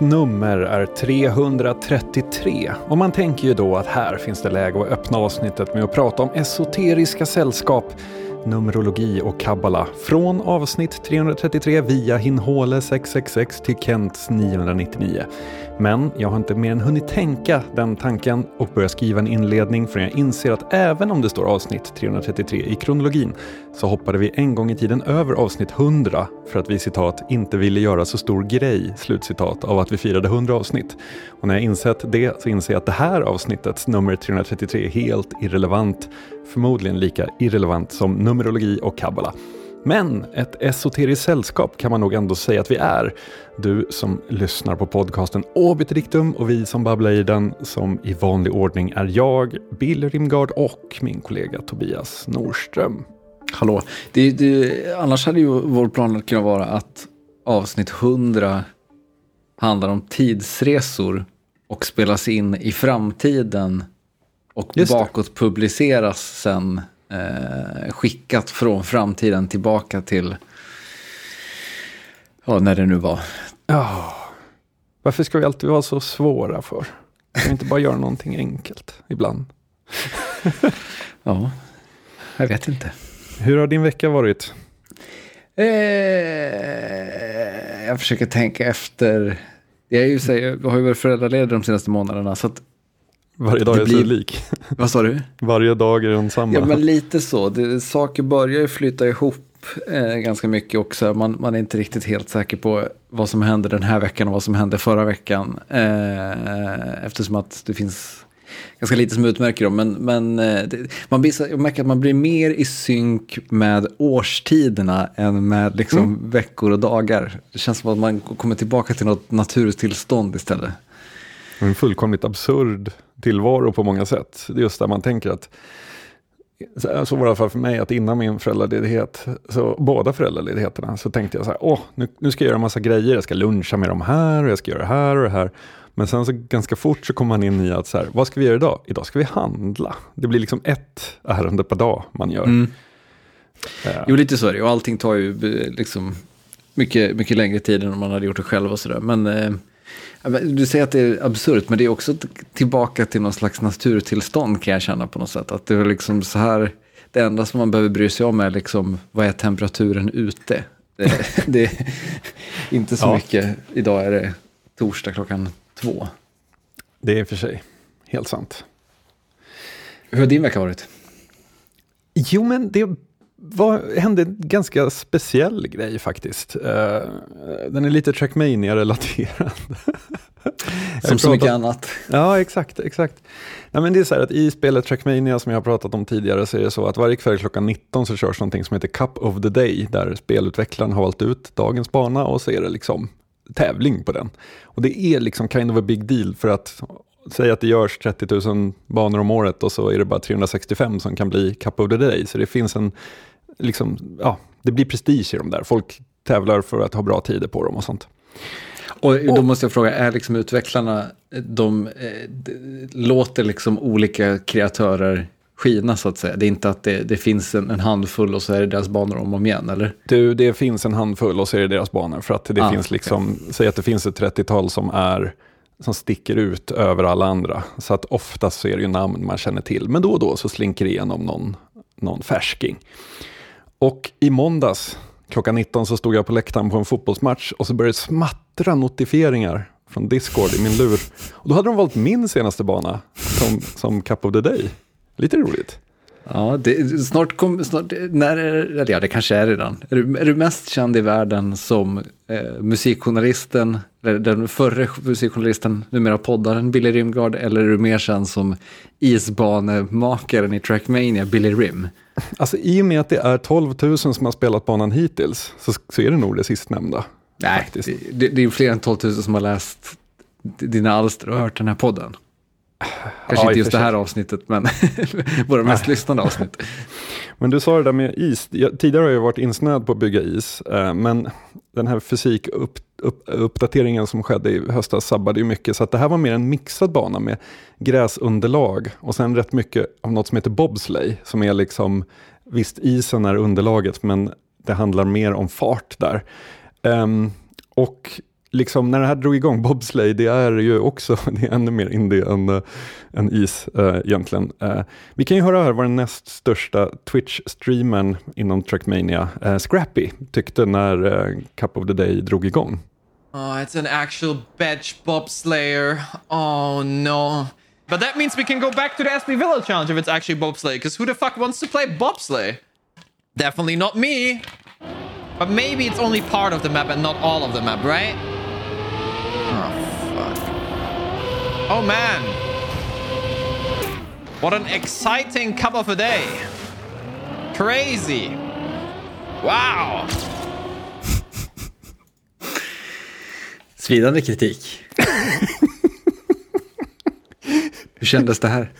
Avsnittets nummer är 333 och man tänker ju då att här finns det läge att öppna avsnittet med att prata om esoteriska sällskap. Numerologi och kabbala från avsnitt 333 via Hinhåle 666 till Kents 999. Men jag har inte mer än hunnit tänka den tanken och börja skriva en inledning förrän jag inser att även om det står avsnitt 333 i kronologin så hoppade vi en gång i tiden över avsnitt 100 för att vi citat inte ville göra så stor grej slutcitat av att vi firade 100 avsnitt. Och när jag insett det så inser jag att det här avsnittets nummer 333 är helt irrelevant. Förmodligen lika irrelevant som Numerologi och kabbala. Men ett esoteriskt sällskap kan man nog ändå säga att vi är. Du som lyssnar på podcasten Obit Rictum och vi som babblar i den som i vanlig ordning är jag, Bill Rimgard och min kollega Tobias Norström. Hallå, det, det, annars hade ju vår plan kunnat vara att avsnitt 100 handlar om tidsresor och spelas in i framtiden och bakåt publiceras sen eh, skickat från framtiden tillbaka till, ja, när det nu var. Ja, varför ska vi alltid vara så svåra för? Kan vi inte bara göra någonting enkelt ibland? ja, jag vet inte. Hur har din vecka varit? Eh, jag försöker tänka efter. Jag, är ju, jag har ju varit föräldraledig de senaste månaderna. Så att varje dag är blir... sig lik. Vad sa du? Varje dag är densamma. Ja, men lite så. Det, saker börjar ju flytta ihop eh, ganska mycket också. Man, man är inte riktigt helt säker på vad som hände den här veckan och vad som hände förra veckan. Eh, eftersom att det finns ganska lite som utmärker dem. Men, men eh, det, man blir, jag märker att man blir mer i synk med årstiderna än med liksom mm. veckor och dagar. Det känns som att man kommer tillbaka till något naturtillstånd istället. En fullkomligt absurd tillvaro på många sätt. Det är just där man tänker att så var det i alla fall för mig att innan min föräldraledighet, så båda föräldraledigheterna, så tänkte jag så här, åh, nu, nu ska jag göra en massa grejer, jag ska luncha med de här och jag ska göra det här och det här. Men sen så ganska fort så kommer man in i att så här, vad ska vi göra idag? Idag ska vi handla. Det blir liksom ett ärende per dag man gör. Mm. Uh. Jo, lite så är det. Och allting tar ju liksom mycket, mycket längre tid än om man hade gjort det själv och sådär. Men eh, du säger att det är absurt, men det är också tillbaka till någon slags naturtillstånd kan jag känna på något sätt. Att det är liksom så här, det enda som man behöver bry sig om är liksom, vad är temperaturen ute? Det, det är inte så ja. mycket, idag är det torsdag klockan två. Det är för sig helt sant. Hur har din vecka varit? Jo, men det var, hände en ganska speciell grej faktiskt. Uh, den är lite Trackmania-relaterad. som så mycket annat. Ja, exakt. exakt. Ja, men det är så här att I spelet Trackmania som jag har pratat om tidigare så är det så att varje kväll klockan 19 så körs någonting som heter Cup of the Day där spelutvecklaren har valt ut dagens bana och så är det liksom tävling på den. Och det är liksom kind of a big deal för att säga att det görs 30 000 banor om året och så är det bara 365 som kan bli Cup of the Day. Så det finns en, liksom, ja, det blir prestige i de där. Folk tävlar för att ha bra tider på dem och sånt. Och då måste jag fråga, är liksom utvecklarna, de, eh, de låter liksom olika kreatörer skina så att säga? Det är inte att det, det finns en, en, handfull och så är det deras banor om och om igen, eller? Du, det finns en handfull och så är det deras banor. För att det ah, finns liksom, okay. säg att det finns ett 30-tal som är som sticker ut över alla andra. Så att oftast så är det ju namn man känner till. Men då och då så slinker det igenom någon, någon färsking. Och i måndags klockan 19 så stod jag på läktaren på en fotbollsmatch och så började det smattra notifieringar från Discord i min lur. Och då hade de valt min senaste bana som, som Cup of the Day. Lite roligt. Ja, det, snart kommer, snart, när, eller ja det kanske är redan. Är du, är du mest känd i världen som eh, musikjournalisten, den förre musikjournalisten, numera poddaren Billy Rimgard, eller är du mer känd som isbanemakaren i Trackmania, Billy Rim? Alltså i och med att det är 12 000 som har spelat banan hittills, så, så är det nog det sistnämnda. Nej, det, det, är fler än 12 000 som har läst dina alster och hört den här podden. Kanske ja, inte just det här avsnittet, men våra mest lyssnade avsnitt. Men du sa det där med is. Jag, tidigare har jag varit insnöad på att bygga is, eh, men den här upp, Uppdateringen som skedde i höstas sabbade ju mycket. Så att det här var mer en mixad bana med gräsunderlag och sen rätt mycket av något som heter bobsleigh, som är liksom, visst isen är underlaget, men det handlar mer om fart där. Um, och liksom när det här drog igång, bobsleigh, det är ju också, det är ännu mer indie än, äh, än is äh, egentligen. Äh, vi kan ju höra här vad den näst största Twitch-streamern inom Trackmania, äh, Scrappy, tyckte när äh, Cup of the Day drog igång. Oh, it's an actual bench bobslayer. Oh no. But that means we can go back to the Aspie Villa challenge if it's actually bobsleigh, because who the fuck wants to play bobsleigh? Definitely not me. But maybe it's only part of the map and not all of the map, right? Oh, fuck. Oh, man. What an exciting cup of a day. Crazy. Wow. Svidande kritik. Hur kändes det här?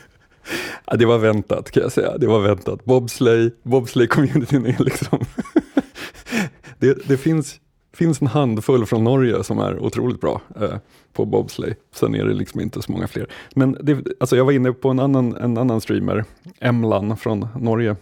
Ja, det var väntat kan jag säga. Det var väntat. Bobsleigh, bobsleigh-communityn är liksom... det, det finns, finns en handfull från Norge som är otroligt bra eh, på bobsleigh. Sen är det liksom inte så många fler. Men det, alltså jag var inne på en annan, en annan streamer, Emlan från Norge.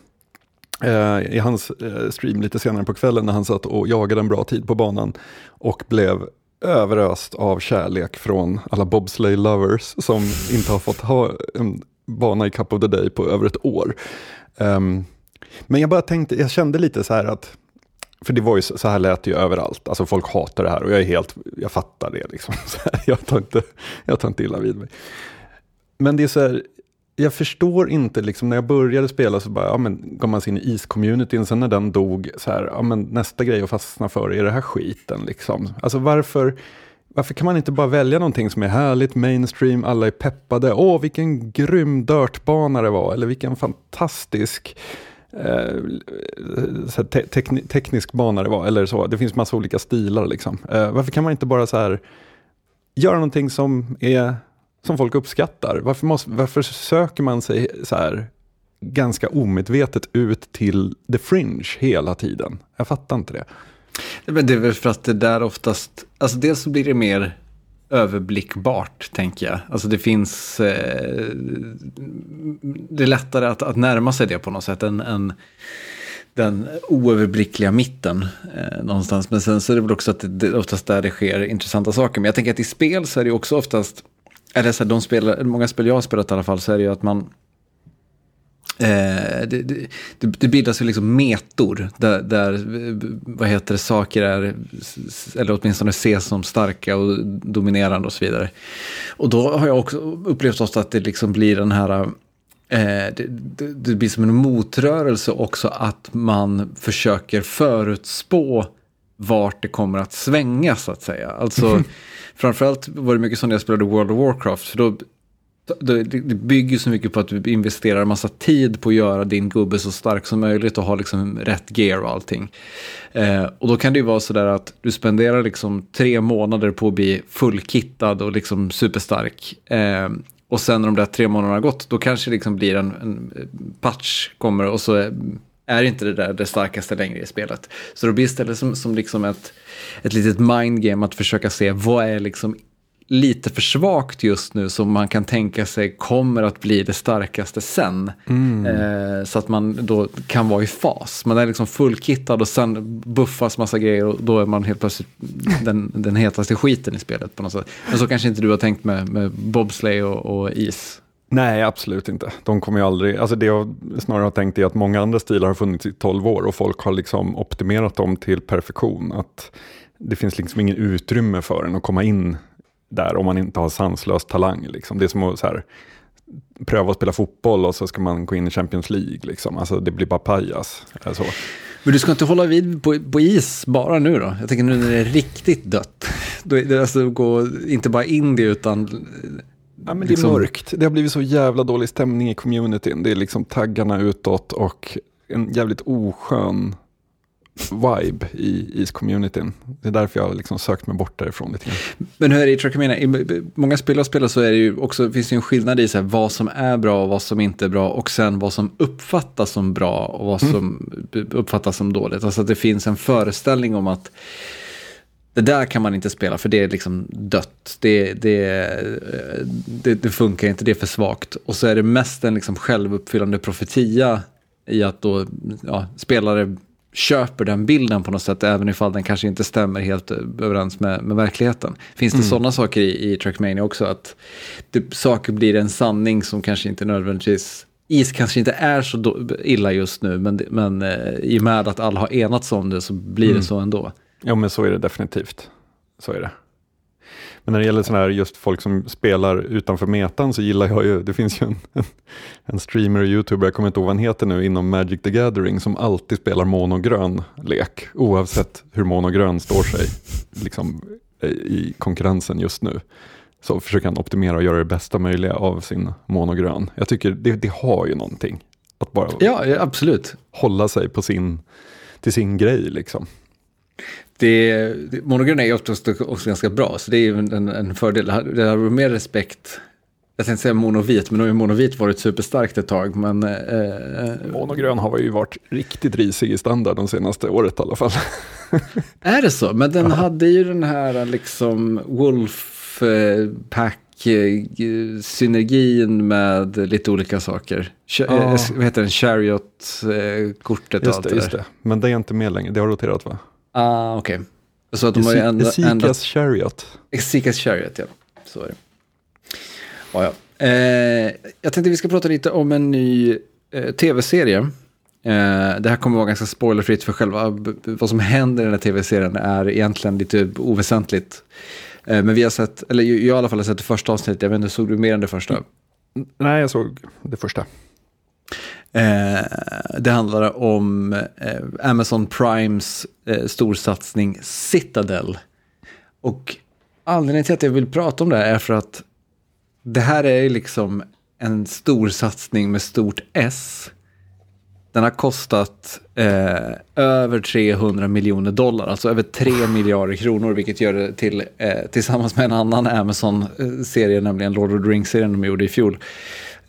Eh, I hans eh, stream lite senare på kvällen när han satt och jagade en bra tid på banan och blev överöst av kärlek från alla bobsleigh lovers som inte har fått ha en bana i Cup of the Day på över ett år. Um, men jag bara tänkte, jag kände lite så här att, för det var ju så här lät det ju överallt, alltså folk hatar det här och jag är helt, jag fattar det liksom. jag, tar inte, jag tar inte illa vid mig. Men det är så här, jag förstår inte, liksom, när jag började spela så bara, ja, men, gav man sig in i is-communityn, sen när den dog, så här, ja, men, nästa grej att fastna för är det här skiten. Liksom. Alltså varför, varför kan man inte bara välja någonting som är härligt, mainstream, alla är peppade, åh vilken grym dirtbana det var, eller vilken fantastisk eh, te tekni teknisk bana det var, eller så, det finns massa olika stilar liksom. Eh, varför kan man inte bara så här, göra någonting som är som folk uppskattar. Varför, måste, varför söker man sig så här ganska omedvetet ut till the fringe hela tiden? Jag fattar inte det. Men det är väl för att det där oftast, alltså dels så blir det mer överblickbart, tänker jag. Alltså det finns, eh, det är lättare att, att närma sig det på något sätt än, än den oöverblickliga mitten eh, någonstans. Men sen så är det väl också att det, det är oftast där det sker intressanta saker. Men jag tänker att i spel så är det också oftast eller så här, de spelar, många spel jag har spelat i alla fall så är det ju att man Eh, det, det, det, bildas ju liksom metor där, där, vad heter det, saker är, eller åtminstone ses som starka och dominerande och så vidare. Och då har jag också upplevt ofta att det liksom blir den här, eh, det, det, blir som en motrörelse också att man försöker förutspå vart det kommer att svänga så att säga. Alltså, framförallt var det mycket så när jag spelade World of Warcraft. För då, det, det bygger så mycket på att du investerar massa tid på att göra din gubbe så stark som möjligt och ha liksom rätt gear och allting. Eh, och då kan det ju vara sådär att du spenderar liksom tre månader på att bli fullkittad och liksom superstark. Eh, och sen när de där tre månaderna har gått, då kanske det liksom blir en, en patch kommer och så är inte det där det starkaste längre i spelet. Så då blir det istället som, som liksom ett, ett litet mindgame att försöka se vad är liksom lite för svagt just nu som man kan tänka sig kommer att bli det starkaste sen. Mm. Eh, så att man då kan vara i fas. Man är liksom fullkittad och sen buffas massa grejer och då är man helt plötsligt den, den hetaste skiten i spelet på något sätt. Men så kanske inte du har tänkt med, med bobsleigh och, och is. Nej, absolut inte. De kommer ju aldrig, alltså det jag snarare har tänkt är att många andra stilar har funnits i 12 år och folk har liksom optimerat dem till perfektion. Att det finns liksom ingen utrymme för en att komma in där om man inte har sanslös talang. Liksom. Det är som att så här, pröva att spela fotboll och så ska man gå in i Champions League. Liksom. Alltså, det blir bara pajas. Alltså. Men du ska inte hålla vid på, på, is bara nu då? Jag tänker nu när det är riktigt dött. Då är det alltså gå, inte bara in det utan Ja, men det är liksom- mörkt. Det har blivit så jävla dålig stämning i communityn. Det är liksom taggarna utåt och en jävligt oskön vibe i is-communityn. Det är därför jag har liksom sökt mig bort därifrån lite grann. Men hur är det i Trackamania? I många spel jag spelar så är det ju också, finns det ju en skillnad i så här, vad som är bra och vad som inte är bra och sen vad som uppfattas som bra och vad mm. som uppfattas som dåligt. Alltså att det finns en föreställning om att det där kan man inte spela för det är liksom dött. Det, det, det, det, funkar inte, det är för svagt. Och så är det mest en liksom självuppfyllande profetia i att då ja, spelare köper den bilden på något sätt, även ifall den kanske inte stämmer helt överens med, med verkligheten. Finns det mm. sådana saker i, i Trackmania också, att det, saker blir en sanning som kanske inte nödvändigtvis is kanske inte är så illa just nu, men, men eh, i och med att alla har enats om det så blir mm. det så ändå. Ja, men så är det definitivt. Så är det. Men när det gäller här just folk som spelar utanför metan så gillar jag ju, det finns ju en, en, en streamer och youtuber, jag kommer inte ihåg vad han heter nu, inom Magic the Gathering som alltid spelar monogrön lek oavsett hur monogrön står sig liksom, i konkurrensen just nu. Så försöker han optimera och göra det bästa möjliga av sin monogrön. Jag tycker det, det har ju någonting. Att bara ja, absolut. hålla sig på sin, till sin grej liksom det, monogrön är oftast också ganska bra, så det är en, en fördel. Det har mer respekt. Jag tänkte säga monovit, men nu har ju monovit varit superstarkt ett tag. Men, eh, eh, Monogrön har ju varit riktigt risig i standard de senaste året i alla fall. är det så? Men den ja. hade ju den här liksom Wolf eh, med lite olika saker. Ch ja. Vad heter den? Chariot-kortet just det, just det. Men det är inte med längre, det har roterat va? Ah, okej. Okay. Så att de har ändå, Esikas Chariot. Esikas Chariot, ja. Så är det. Ja, ja. Eh, jag tänkte vi ska prata lite om en ny eh, tv-serie. Eh, det här kommer vara ganska spoilerfritt för själva vad som händer i den här tv-serien är egentligen lite oväsentligt. Eh, men vi har sett, eller jag i alla fall har sett det första avsnittet, jag vet inte, såg du mer än det första? Nej, jag såg det första. Eh, det handlar om eh, Amazon Primes eh, storsatsning Citadel. Och anledningen till att jag vill prata om det här är för att det här är liksom en stor satsning med stort S. Den har kostat eh, över 300 miljoner dollar, alltså över 3 miljarder kronor, vilket gör det till, eh, tillsammans med en annan Amazon-serie, nämligen Lord of the Rings-serien de gjorde i fjol,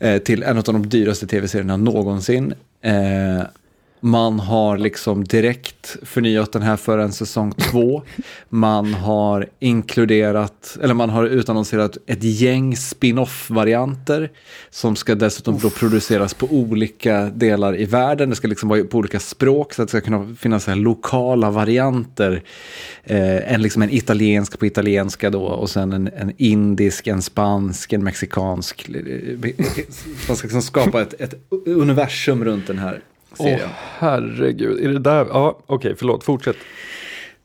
Eh, till en av de dyraste tv-serierna någonsin. Eh, man har liksom direkt förnyat den här för en säsong två. Man har inkluderat, eller man har utannonserat ett gäng spin-off-varianter som ska dessutom då produceras på olika delar i världen. Det ska liksom vara på olika språk så att det ska kunna finnas här lokala varianter. Eh, en, liksom en italiensk på italienska då och sen en, en indisk, en spansk, en mexikansk. Man ska liksom skapa ett, ett universum runt den här Åh, oh, herregud. Är det där? Ja, okej, okay, förlåt. Fortsätt.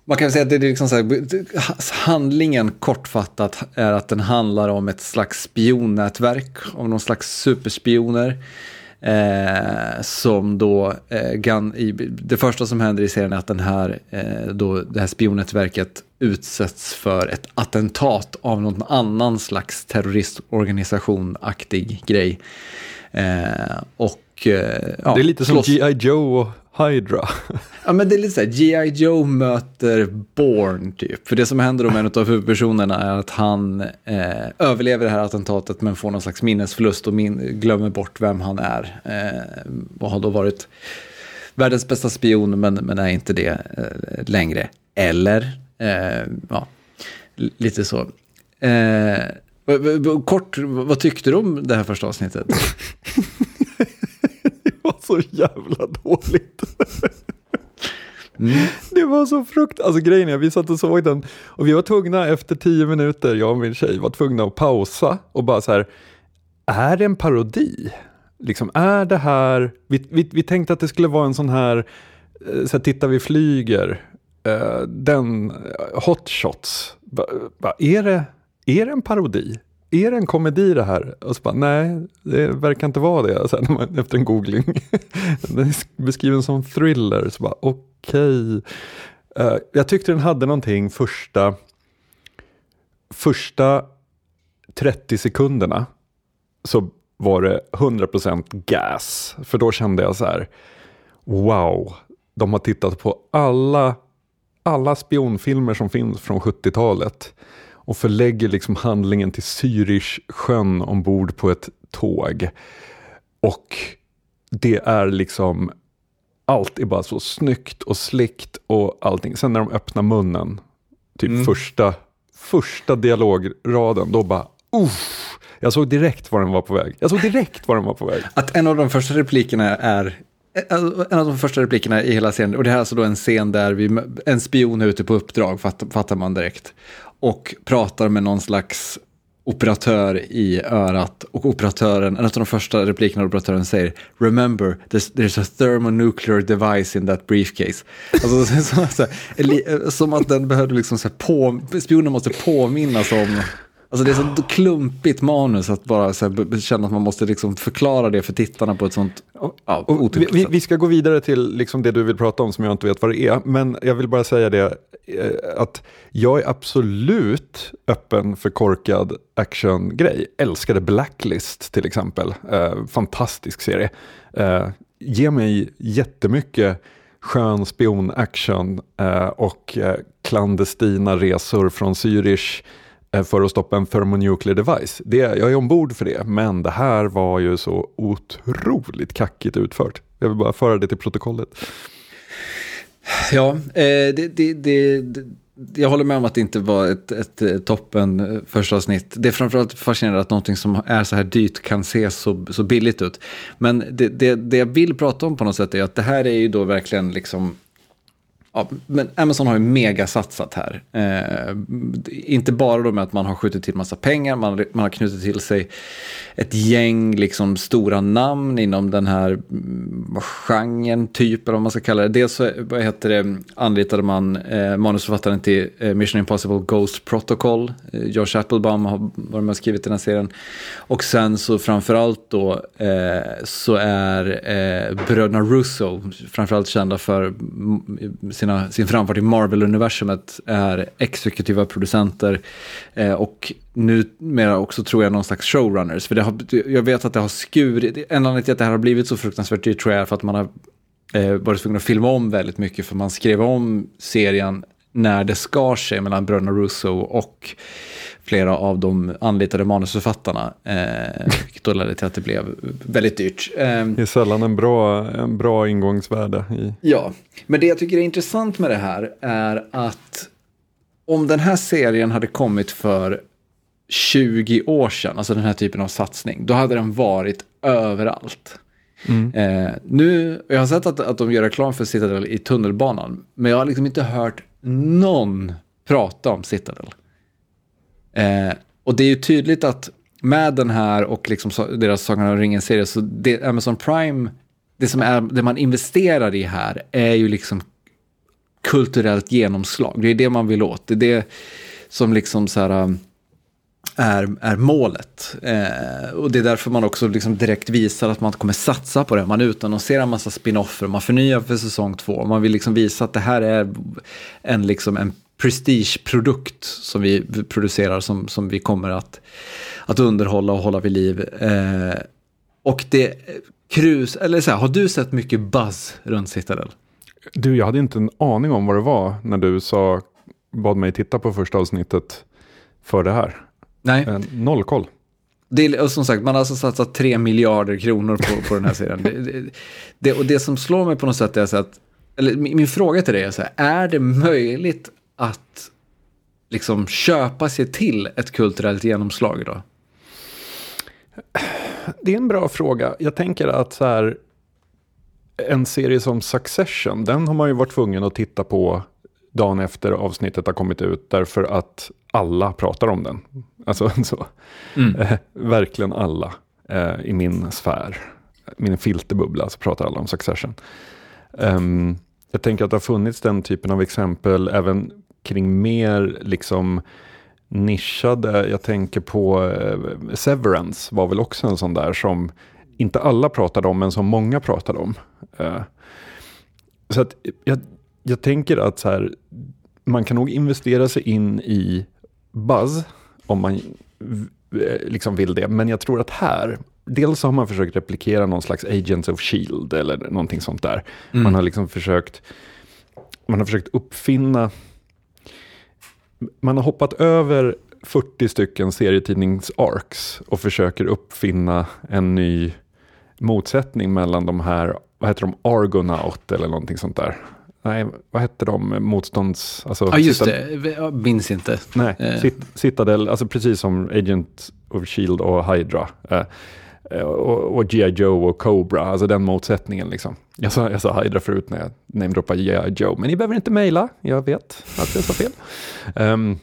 Man kan säga att det är liksom så här, handlingen kortfattat är att den handlar om ett slags spionnätverk, om någon slags superspioner. Eh, som då, eh, gan, i, det första som händer i serien är att den här, eh, då, det här spionnätverket utsätts för ett attentat av någon annan slags terroristorganisation-aktig grej. Eh, och och, eh, ja, det är lite som G.I. Joe och Hydra. Ja, men det är lite så här, G.I. Joe möter Born typ. För det som händer med en av huvudpersonerna är att han eh, överlever det här attentatet men får någon slags minnesförlust och min glömmer bort vem han är. Eh, och har då varit världens bästa spion men, men är inte det eh, längre. Eller, eh, ja, lite så. Eh, kort, vad tyckte du om det här första avsnittet? så jävla dåligt. Mm. Det var så fruktansvärt, alltså grejen är, vi satt och såg den och vi var tvungna efter tio minuter, jag och min tjej var tvungna att pausa och bara så här, är det en parodi? Liksom, är det här, vi, vi, vi tänkte att det skulle vara en sån här, eh, så här titta vi flyger, uh, den, uh, hot shots, är, det, är det en parodi? Är det en komedi det här? Och så bara, nej, det verkar inte vara det. så här, efter en googling. den är beskriven som thriller. Så bara, okej. Okay. Uh, jag tyckte den hade någonting första, första 30 sekunderna. Så var det 100% gas. För då kände jag så här, wow, de har tittat på alla, alla spionfilmer som finns från 70-talet och förlägger liksom handlingen till Zürich-sjön ombord på ett tåg. Och det är liksom, allt är bara så snyggt och slickt och allting. Sen när de öppnar munnen, typ mm. första, första dialograden, då bara, uff, jag såg direkt var den var på väg. Jag såg direkt var den var på väg. Att en av de första replikerna är en av de första replikerna i hela scenen, och det här är alltså då en scen där vi, en spion är ute på uppdrag, fattar man direkt, och pratar med någon slags operatör i örat och operatören, en av de första replikerna operatören säger Remember, there's, there's a thermonuclear device in that briefcase. Alltså, som, så som att den behövde liksom så här, på, spionen måste påminnas om Alltså det är så klumpigt manus att bara här, känna att man måste liksom förklara det för tittarna på ett sånt ja, vi, vi, vi, ska gå vidare till liksom det du vill prata om som jag inte vet vad det är. Men jag vill bara säga det eh, att jag är absolut öppen för korkad actiongrej. Älskade Blacklist till exempel. Eh, fantastisk serie. Eh, ge mig jättemycket skön spion-action eh, och eh, klandestina resor från Zürich Eh, för att stoppa en thermonuclear device. Det, jag är ombord för det, men det här var ju så otroligt kackigt utfört. Jag vill bara föra det till protokollet. Ja, eh, det, det, det, jag håller med om att det inte var ett, ett, ett toppen eh, första avsnitt. Det är framförallt fascinerande att någonting som är så här dyrt kan se så, så billigt ut. Men det, det, det jag vill prata om på något sätt är att det här är ju då verkligen liksom Ja, men Amazon har ju megasatsat här. Eh, inte bara då med att man har skjutit till massa pengar, man, man har knutit till sig ett gäng liksom, stora namn inom den här mm, genren, typ, eller vad man ska kalla det. Dels så vad heter det, anlitade man eh, manusförfattaren till eh, Mission Impossible Ghost Protocol. Eh, Josh Applebaum har varit med och skrivit den här serien. Och sen så framförallt då eh, så är eh, bröderna Russo framförallt kända för mm, sin sina, sin framfart i Marvel-universumet är exekutiva producenter eh, och numera också tror jag någon slags showrunners. För det har, jag vet att det har skurit, en anledning till att det här har blivit så fruktansvärt dyrt tror jag är för att man har eh, varit tvungen att filma om väldigt mycket för man skrev om serien när det skar sig mellan bröderna Russo och flera av de anlitade manusförfattarna. Eh, vilket då ledde till att det blev väldigt dyrt. Eh, det är sällan en bra, en bra ingångsvärde. I... Ja, men det jag tycker är intressant med det här är att om den här serien hade kommit för 20 år sedan, alltså den här typen av satsning, då hade den varit överallt. Mm. Eh, nu, jag har sett att, att de gör reklam för Citadel i tunnelbanan, men jag har liksom inte hört någon prata om Citadel. Eh, och det är ju tydligt att med den här och liksom deras Sagan om ringen-serie, så det, Amazon Prime, det som är, det man investerar i här är ju liksom kulturellt genomslag. Det är det man vill åt. Det är det som liksom så här um, är, är målet. Eh, och det är därför man också liksom direkt visar att man kommer satsa på det. Man utannonserar en massa spinoffer, man förnyar för säsong två. Man vill liksom visa att det här är en, liksom en prestigeprodukt som vi producerar som, som vi kommer att, att underhålla och hålla vid liv. Eh, och det, krus, eller så här, har du sett mycket buzz runt Citadel? Du, jag hade inte en aning om vad det var när du sa, bad mig titta på första avsnittet för det här. Nej. Eh, noll koll. Det är, som sagt, man har alltså satsat tre miljarder kronor på, på den här serien. Det, det, det, och det som slår mig på något sätt är så att, eller min, min fråga till dig är så här, är det möjligt att liksom köpa sig till ett kulturellt genomslag då? Det är en bra fråga. Jag tänker att så här, en serie som Succession, den har man ju varit tvungen att titta på dagen efter avsnittet har kommit ut, därför att alla pratar om den. Alltså så. Mm. Eh, verkligen alla eh, i min sfär, min filterbubbla, så pratar alla om Succession. Um, jag tänker att det har funnits den typen av exempel även kring mer liksom nischade, jag tänker på eh, Severance var väl också en sån där som inte alla pratade om men som många pratade om. Eh, så att jag, jag tänker att så här, man kan nog investera sig in i buzz om man eh, liksom vill det. Men jag tror att här, dels har man försökt replikera någon slags Agents of Shield eller någonting sånt där. Mm. Man har liksom försökt, man har försökt uppfinna man har hoppat över 40 stycken serietidnings-arcs och försöker uppfinna en ny motsättning mellan de här, vad heter de, Argonaut eller någonting sånt där. Nej, vad hette de? Motstånds... Alltså, ja, just Citad det. Jag minns inte. Nej, eh. Citadel, alltså precis som Agent of Shield och Hydra. Eh, Eh, och, och G.I. Joe och Cobra, alltså den motsättningen liksom. Jag sa, jag sa Hydra förut när jag namedroppade G.I. Joe, men ni behöver inte mejla, jag vet att jag sa fel. Um,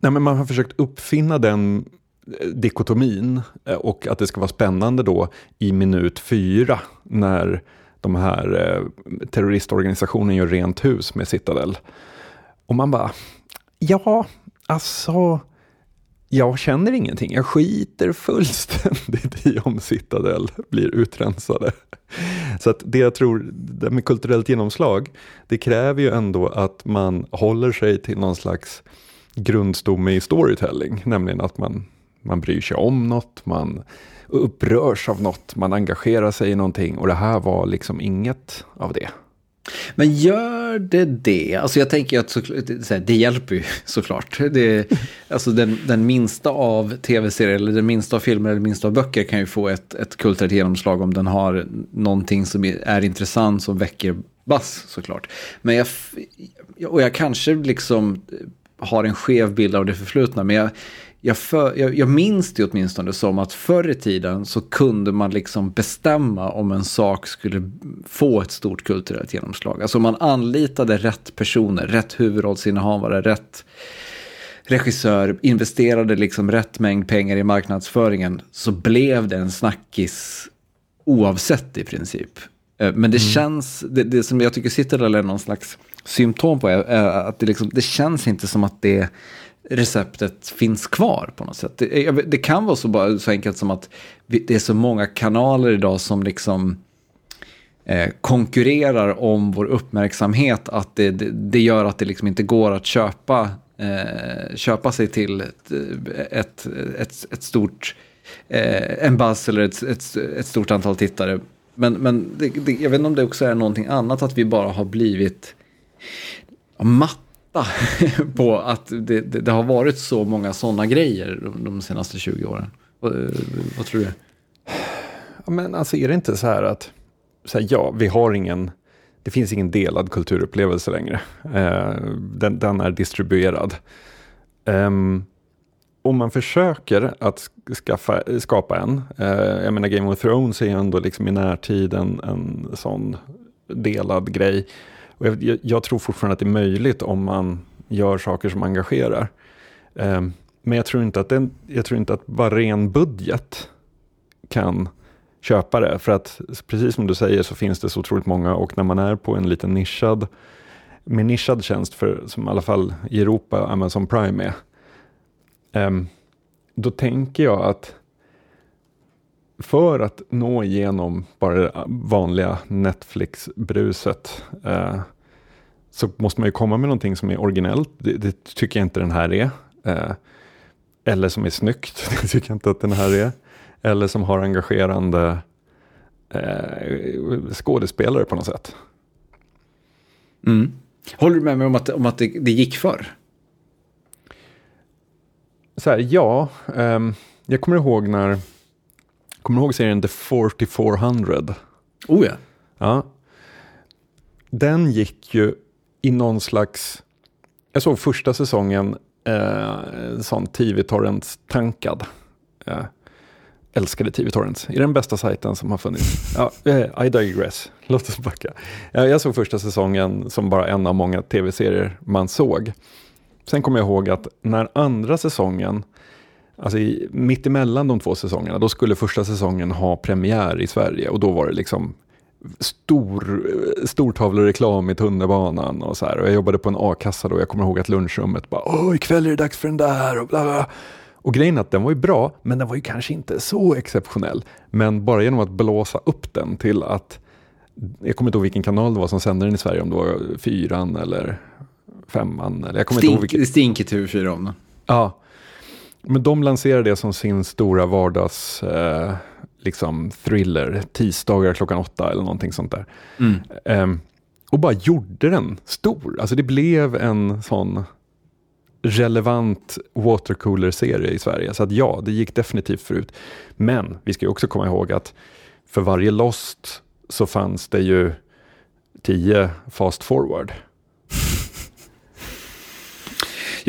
nej, men man har försökt uppfinna den eh, dikotomin eh, och att det ska vara spännande då i minut fyra när de här eh, terroristorganisationen gör rent hus med Citadel. Och man bara, ja, alltså, jag känner ingenting. Jag skiter fullständigt i om Citadel blir utrensade. Så att det jag tror, det med kulturellt genomslag, det kräver ju ändå att man håller sig till någon slags grundstomme i storytelling, nämligen att man, man bryr sig om något, man upprörs av något, man engagerar sig i någonting och det här var liksom inget av det. Men gör det det? Alltså jag tänker att så, det hjälper ju såklart. Det, alltså den, den minsta av tv-serier, eller den minsta av filmer eller minsta av böcker kan ju få ett, ett kulturellt genomslag om den har någonting som är intressant som väcker bass såklart. Men jag, och jag kanske liksom har en skev bild av det förflutna, men jag, jag, för, jag, jag minns det åtminstone som att förr i tiden så kunde man liksom bestämma om en sak skulle få ett stort kulturellt genomslag. Alltså man anlitade rätt personer, rätt huvudrollsinnehavare, rätt regissör, investerade liksom rätt mängd pengar i marknadsföringen så blev det en snackis oavsett i princip. Eh, men det mm. känns, det, det som jag tycker sitter är någon slags symptom på är, är att det, liksom, det känns inte som att det receptet finns kvar på något sätt. Det, det, kan vara så, bara, så enkelt som att det är så många kanaler idag som liksom eh, konkurrerar om vår uppmärksamhet att det, det, det, gör att det liksom inte går att köpa, eh, köpa sig till ett, ett, ett, ett stort, eh, en buzz eller ett, ett, ett, stort antal tittare. Men, men jag vet inte om det också är någonting annat, att vi bara har blivit matt på att det, det, det, har varit så många sådana grejer de, de senaste 20 åren. Vad, eh, vad, tror du? Ja, men alltså är det inte så här att, så här, ja, vi har ingen, det finns ingen delad kulturupplevelse längre. Eh, den, den, är distribuerad. Um, om man försöker att skaffa, skapa en, eh, jag menar Game of Thrones är ju ändå liksom i närtid en, en sån delad grej. Och jag, jag, tror fortfarande att det är möjligt om man gör saker som engagerar. Eh, men jag tror, inte att den, jag tror inte att bara ren budget kan köpa det. För att precis som du säger så finns det så otroligt många och när man är på en liten nischad, med nischad tjänst för, som i alla fall i Europa Amazon Prime är. Eh, då tänker jag att för att nå igenom bara det vanliga Netflix-bruset eh, så måste man ju komma med någonting som är originellt. Det, det tycker jag inte den här är. Eh, eller som är snyggt, det tycker jag inte att den här är. Eller som har engagerande eh, skådespelare på något sätt. Mm. Håller du med mig om att, om att det, det gick för? Så här, ja, um, jag kommer ihåg när Kommer du ihåg serien The 4400? Oh ja. ja. Den gick ju i någon slags... Jag såg första säsongen, eh, sån TV-torrents-tankad. Eh, älskade TV-torrents. Är den bästa sajten som har funnits? Ja, eh, I digress. Låt oss backa. Ja, jag såg första säsongen som bara en av många tv-serier man såg. Sen kommer jag ihåg att när andra säsongen Alltså i, mitt emellan de två säsongerna, då skulle första säsongen ha premiär i Sverige och då var det liksom stor, stortavlereklam i tunnelbanan och så här. Och jag jobbade på en a-kassa då, jag kommer ihåg att lunchrummet bara Åh, ikväll är det dags för den där och bla bla. Och grejen är att den var ju bra, men den var ju kanske inte så exceptionell. Men bara genom att blåsa upp den till att, jag kommer inte ihåg vilken kanal det var som sände den i Sverige, om det var fyran eller femman. Eller jag kommer Stink, inte ihåg vilken. Stinkigt TV4 om den. Ja, men de lanserar det som sin stora vardags eh, liksom thriller, tisdagar klockan åtta eller någonting sånt där. Mm. Eh, och bara gjorde den stor. Alltså det blev en sån relevant watercooler-serie i Sverige. Så att ja, det gick definitivt förut. Men vi ska ju också komma ihåg att för varje Lost så fanns det ju tio fast forward.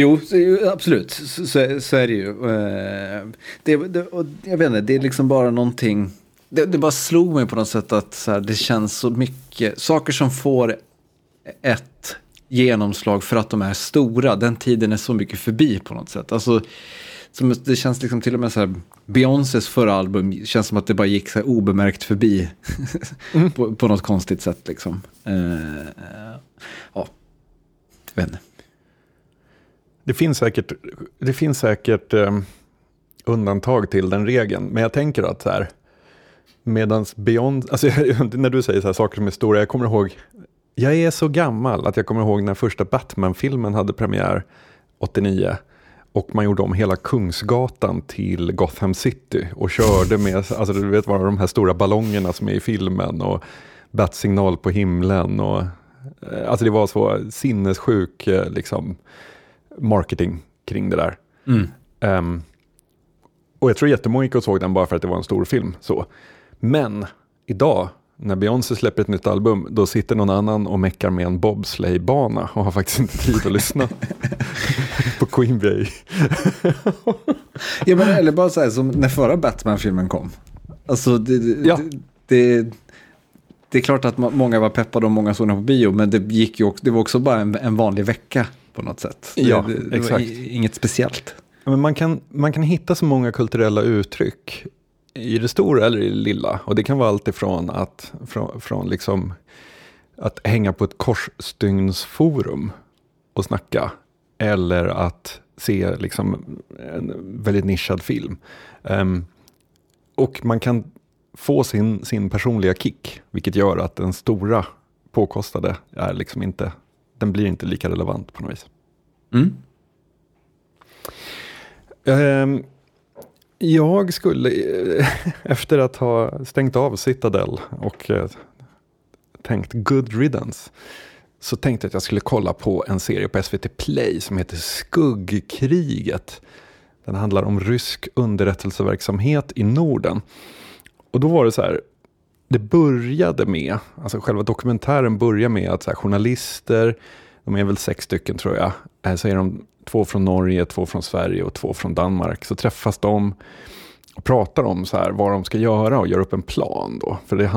Jo, absolut. Så, så, så är det ju. Eh, Det, det, och jag vet inte, det är liksom bara någonting. Det, det bara slog mig på något sätt att så här, det känns så mycket. Saker som får ett genomslag för att de är stora. Den tiden är så mycket förbi på något sätt. Alltså, som, det känns liksom till och med så här. Beyoncés förra album känns som att det bara gick så här obemärkt förbi. på, på något konstigt sätt liksom. Eh, ja, jag vet inte. Det finns säkert, det finns säkert eh, undantag till den regeln, men jag tänker att så här, medans Beyond, alltså när du säger så här saker som är stora, jag kommer ihåg, jag är så gammal att jag kommer ihåg när första Batman-filmen hade premiär 89 och man gjorde om hela Kungsgatan till Gotham City och körde med, alltså du vet vad de här stora ballongerna som är i filmen och batsignal på himlen och eh, alltså det var så sinnessjuk eh, liksom marketing kring det där. Mm. Ehm, och jag tror jättemånga gick och såg den bara för att det var en stor film. Så. Men idag, när Beyoncé släpper ett nytt album, då sitter någon annan och meckar med en bobsleigh-bana och har faktiskt inte tid att lyssna på Queen Bey. Ja, men, eller bara så här som när förra Batman-filmen kom. Alltså, det, det, Ja. det, det är klart att många var peppade och många såg den på bio, men det, gick ju också, det var också bara en, en vanlig vecka på något sätt. Det, Ja, det, det exakt. i- inget speciellt. Men man, kan, man kan hitta så många kulturella uttryck i det stora eller i det lilla. Och det kan vara allt ifrån att, från, från liksom, att hänga på ett korsstygnsforum och snacka. Eller att se liksom, en väldigt nischad film. Ehm, och man kan få sin, sin personliga kick. Vilket gör att den stora påkostade är liksom inte, den blir inte lika relevant på något vis. Mm. Ehm, jag skulle, eh, efter att ha stängt av Citadel och eh, tänkt good riddance, så tänkte jag att jag skulle kolla på en serie på SVT Play som heter Skuggkriget. Den handlar om rysk underrättelseverksamhet i Norden. Och då var det så här, det började med, alltså själva dokumentären börjar med att så här, journalister, de är väl sex stycken tror jag, eh, så är de två från Norge, två från Sverige och två från Danmark. Så träffas de och pratar om så här, vad de ska göra och gör upp en plan. Då. För det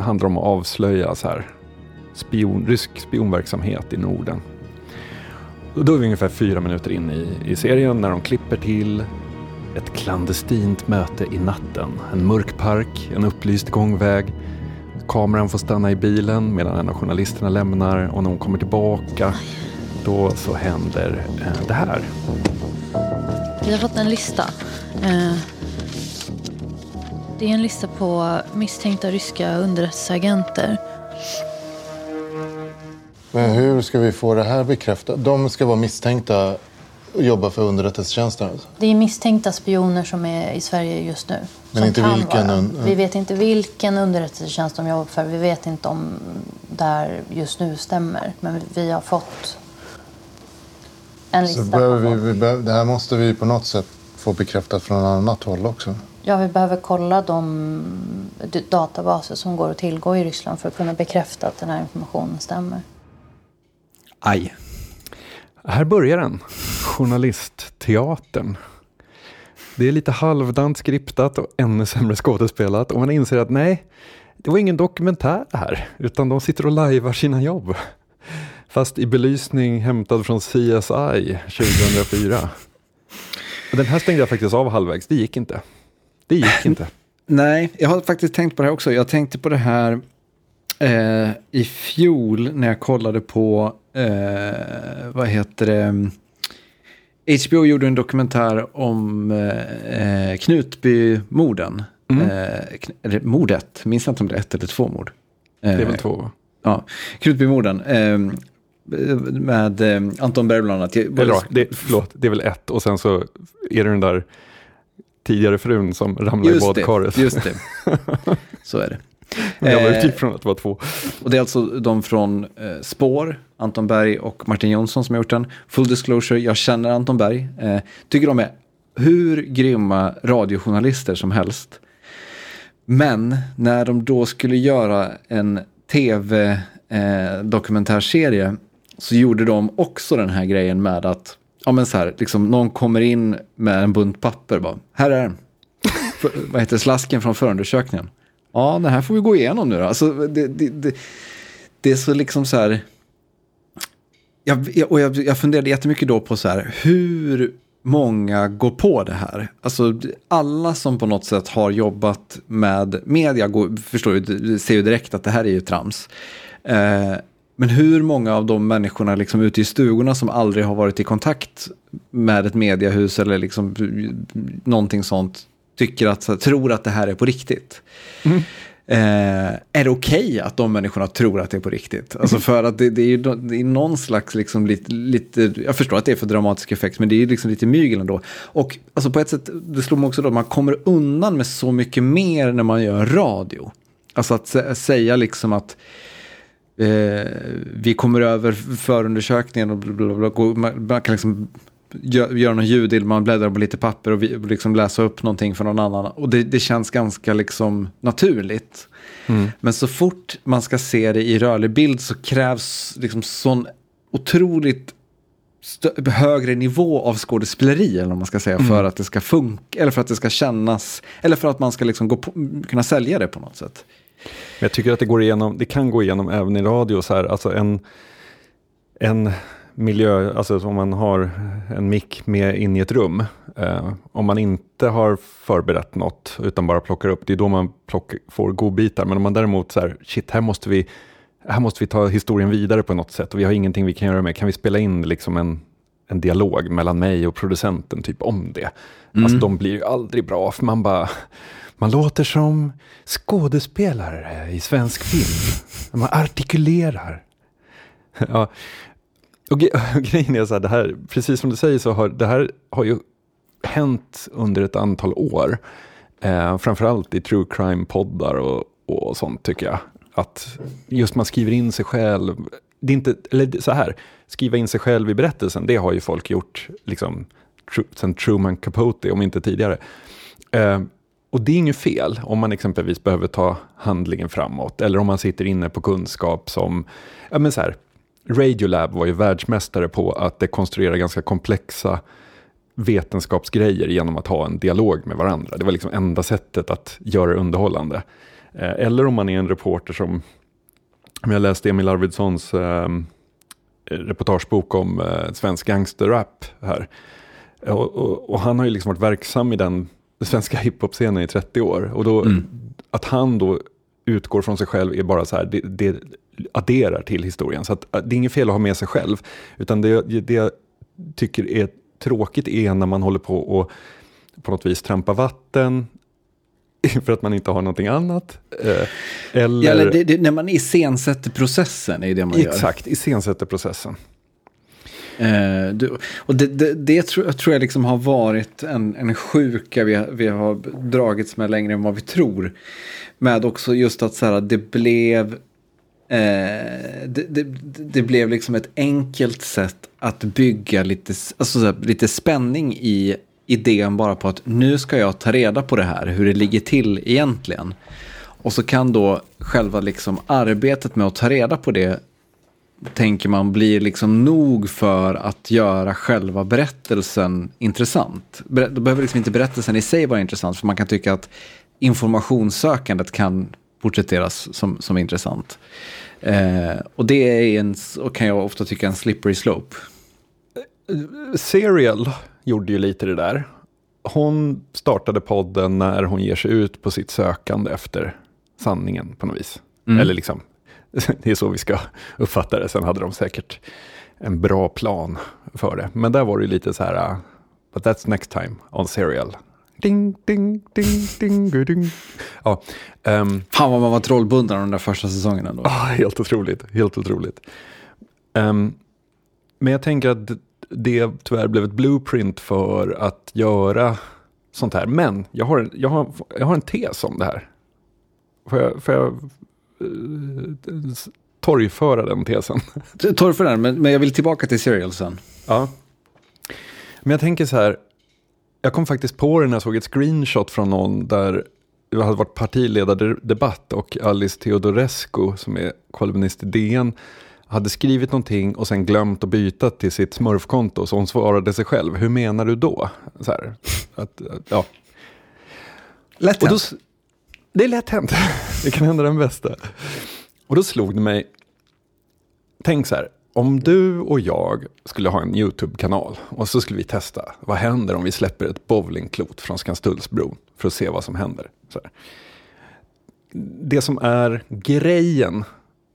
handlar om att avslöja så här, spion, rysk spionverksamhet i Norden. Och då är vi ungefär fyra minuter in i, i serien när de klipper till ett klandestint möte i natten. En mörk park, en upplyst gångväg. Kameran får stanna i bilen medan en av journalisterna lämnar och när hon kommer tillbaka då så händer eh, det här. Vi har fått en lista. Eh, Det är en lista på misstänkta ryska underrättelseagenter. Men hur ska vi få det här bekräftat? De ska vara misstänkta och jobba för underrättelsetjänsten. Det är misstänkta spioner som är i Sverige just nu. Men inte vilken un- Vi vet inte vilken underrättelsetjänst de jobbar för. Vi vet inte om där just nu stämmer. Men vi har fått en Så lista. behöver på vi, vi behöver, det här måste vi på något sätt få bekräftat från annat håll också. Ja, vi behöver kolla de databaser som går att tillgå i Ryssland för att kunna bekräfta att den här informationen stämmer. Aj. Här börjar den. Journalistteatern. Det är lite halvdant skriptat och ännu sämre skådespelat. Och man inser att nej, det var ingen dokumentär det här. Utan de sitter och lajvar sina jobb. Fast i belysning hämtad från CSI 2004. Och den här stängde jag faktiskt av halvvägs. Det gick inte. Det gick inte. Nej, jag har faktiskt tänkt på det här också. Jag tänkte på det här eh, i fjol när jag kollade på, eh, vad heter det, HBO gjorde en dokumentär om eh, Knutbymorden. Mm. Eh, mordet, minns jag inte om det är ett eller två mord. Det är Eh, väl två. Ja, Knutbymorden. Eh, med eh, Anton Berg bland annat. Eller, ja, det, förlåt, det är väl ett. Och sen så är det den där tidigare frun som ramlar i Just det, badkaret. just det. Så är det. Jag Eh, utgick från att det var två. Och det är alltså de från eh, Spår, Anton Berg och Martin Jonsson som har gjort den. Full disclosure, jag känner Anton Berg. Eh, tycker de är hur grymma radiojournalister som helst. Men när de då skulle göra en tv-dokumentärserie så gjorde de också den här grejen med att ja men så här, liksom någon kommer in med en bunt papper bara, här är den. Vad heter slasken från förundersökningen. Ja, det här får vi gå igenom nu då. Alltså, det, det, det, det är så liksom så här, jag, jag, och jag, jag funderade jättemycket då på så här, hur många går på det här? Alltså alla som på något sätt har jobbat med media går, förstår ju, ser ju direkt att det här är ju trams. Eh, men hur många av de människorna liksom ute i stugorna som aldrig har varit i kontakt med ett mediehus eller liksom någonting sånt tycker att, tror att det här är på riktigt? Mm. Eh, är det okej okay att de människorna tror att det är på riktigt? Alltså för att det, det är ju det är någon slags, liksom lite, lite, jag förstår att det är för dramatisk effekt, men det är ju liksom lite mygel ändå. Och alltså på ett sätt, det slår mig också då, man kommer undan med så mycket mer när man gör radio. Alltså att säga liksom att eh, vi kommer över förundersökningen och bla, bla, bla, man, man kan liksom göra någon ljud, man bläddrar på lite papper och liksom läsa upp någonting för någon annan. Och det, det känns ganska liksom naturligt. Mm. Men så fort man ska se det i rörlig bild så krävs liksom sån otroligt högre nivå av skådespeleri, eller man ska säga, mm. för att det ska funka, eller för att det ska kännas, eller för att man ska liksom gå på, kunna sälja det på något sätt. Jag tycker att det går igenom, det kan gå igenom även i radio, så här, alltså en, en miljö, alltså om man har en mick med in i ett rum, eh, om man inte har förberett något utan bara plockar upp, det är då man plock, får godbitar. Men om man däremot så här, shit, här måste vi, här måste vi ta historien vidare på något sätt och vi har ingenting vi kan göra med, kan vi spela in liksom en, en dialog mellan mig och producenten, typ om det. Mm. Alltså de blir ju aldrig bra, för man bara, man låter som skådespelare i svensk film. Man artikulerar. Ja, och, och grejen är så här, det här, precis som du säger så har det här har ju hänt under ett antal år. Eh, framförallt i true crime-poddar och, och sånt tycker jag. Att just man skriver in sig själv. Det är inte, eller så här, skriva in sig själv i berättelsen, det har ju folk gjort liksom, sen Truman Capote, om inte tidigare. Eh, och det är inget fel om man exempelvis behöver ta handlingen framåt, eller om man sitter inne på kunskap som, ja men så här, Radiolab var ju världsmästare på att dekonstruera ganska komplexa vetenskapsgrejer genom att ha en dialog med varandra. Det var liksom enda sättet att göra det underhållande. Eh, eller om man är en reporter som, om jag läste Emil Arvidssons eh, reportagebok om eh, svensk gangsterrap här. Och, och, och, han har ju liksom varit verksam i den svenska hiphop-scenen i 30 år. Och då, mm. att han då utgår från sig själv är bara så här, det, det adderar till historien. Så att, det är inget fel att ha med sig själv. Utan det, det jag tycker är tråkigt är när man håller på och på något vis trampa vatten för att man inte har någonting annat. Eh, eller, ja, eller det, det, när man iscensätter processen är det man gör. Exakt, iscensätter processen. Eh, du, och det, det, det tror, tror, jag liksom har varit en, en sjuka vi, vi har dragits med längre än vad vi tror. Med också just att så här, det blev Eh, det, det, det, blev liksom ett enkelt sätt att bygga lite, alltså här, lite spänning i idén bara på att nu ska jag ta reda på det här, hur det ligger till egentligen. Och så kan då själva liksom arbetet med att ta reda på det tänker man blir liksom nog för att göra själva berättelsen intressant. Då behöver liksom inte berättelsen i sig vara intressant, för man kan tycka att informationssökandet kan porträtteras som, som intressant. Eh, och det är en, och kan jag ofta tycka en slippery slope. Serial gjorde ju lite det där. Hon startade podden när hon ger sig ut på sitt sökande efter sanningen på något vis. Mm. Eller liksom, det är så vi ska uppfatta det. Sen hade de säkert en bra plan för det. Men där var det lite så här, uh, but that's next time on Serial. Ding, ding, ding, ding, ding. Ja, um, Fan vad man var trollbunden de där första säsongerna. Då. Ah, helt otroligt, helt otroligt. Um, men jag tänker att det tyvärr blev ett blueprint för att göra sånt här. Men jag har, en, jag har, jag har en tes om det här. Får jag, får jag uh, torgföra den tesen? Torgföra den, men, men jag vill tillbaka till Serial sen. Ja. Men jag tänker så här, jag kom faktiskt på det när jag såg ett screenshot från någon där det hade varit partiledardebatt och Alice Teodorescu som är kolumnist i DN hade skrivit någonting och sen glömt att byta till sitt smurfkonto. Så hon svarade sig själv, hur menar du då? Så här, att, ja. Lätt Och då, det är lätt hänt. Det kan hända den bästa. Och då slog det mig, tänk så här, om du och jag skulle ha en YouTube-kanal och så skulle vi testa, vad händer om vi släpper ett bowlingklot från Skanstullsbron för att se vad som händer. Så här. Det som är grejen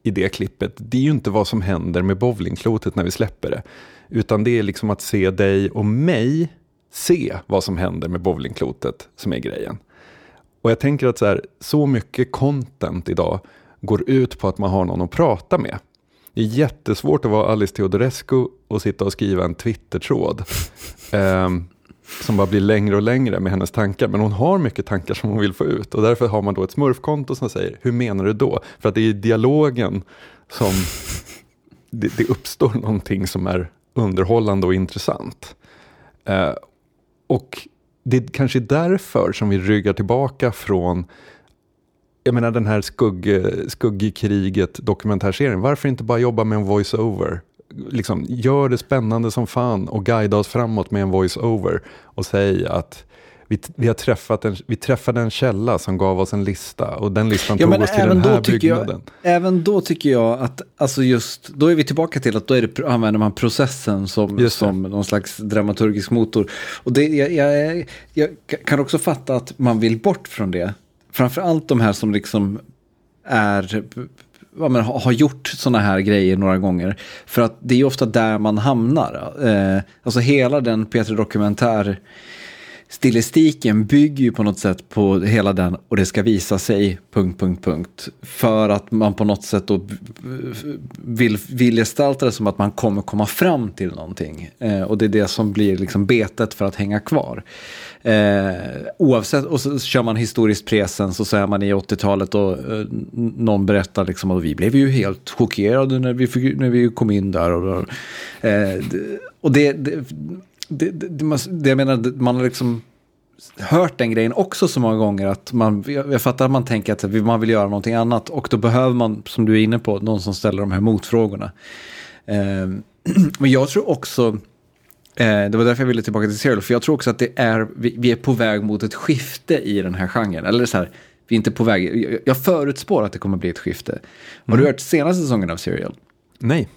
i det klippet, det är ju inte vad som händer med bowlingklotet när vi släpper det, utan det är liksom att se dig och mig se vad som händer med bowlingklotet som är grejen. Och jag tänker att så, här, så mycket content idag går ut på att man har någon att prata med. Det är jättesvårt att vara Alice Teodorescu och sitta och skriva en Twitter-tråd. ehm, som bara blir längre och längre med hennes tankar. Men hon har mycket tankar som hon vill få ut. Och därför har man då ett smurfkonto som säger, hur menar du då? För att det är i dialogen som det, det uppstår någonting som är underhållande och intressant. Eh, och det är kanske därför som vi ryggar tillbaka från jag menar den här skugg, skuggkriget dokumentärserien. Varför inte bara jobba med en voice-over? Liksom, gör det spännande som fan och guida oss framåt med en voice-over. Och säg att vi, vi, har träffat en, vi träffade en källa som gav oss en lista och den listan Ja, tog oss till den här byggnaden. jag, även då tycker jag att, alltså just, då är vi tillbaka till att då är det, använder man processen som, som någon slags dramaturgisk motor. Och det, jag, jag, jag kan också fatta att man vill bort från det. Framförallt de här som liksom är, ja, men, har gjort sådana här grejer några gånger. För att det är ju ofta där man hamnar. Eh, alltså hela den Peter Dokumentär stilistiken bygger ju på något sätt på hela den och det ska visa sig, punkt, punkt, punkt. För att man på något sätt då vill, vill gestalta det som att man kommer komma fram till någonting. Eh, och det är det som blir liksom betet för att hänga kvar. Eh, oavsett, och så kör man historiskt presens och så är man i 80-talet och eh, någon berättar liksom att vi blev ju helt chockerade när vi, fick, när vi kom in där. Och, eh, det- och det, det, det, det, det, det jag menar, man har liksom hört den grejen också så många gånger att man, jag jag fattar att man tänker att man vill göra någonting annat och då behöver man, som du är inne på, någon som ställer de här motfrågorna. Eh, men jag tror också, det var därför jag ville tillbaka till Serial, för jag tror också att det är, vi, vi är på väg mot ett skifte i den här genren. Eller så här, vi är inte på väg, jag, jag förutspår att det kommer bli ett skifte. Har du hört senaste säsongen av Serial? Nej,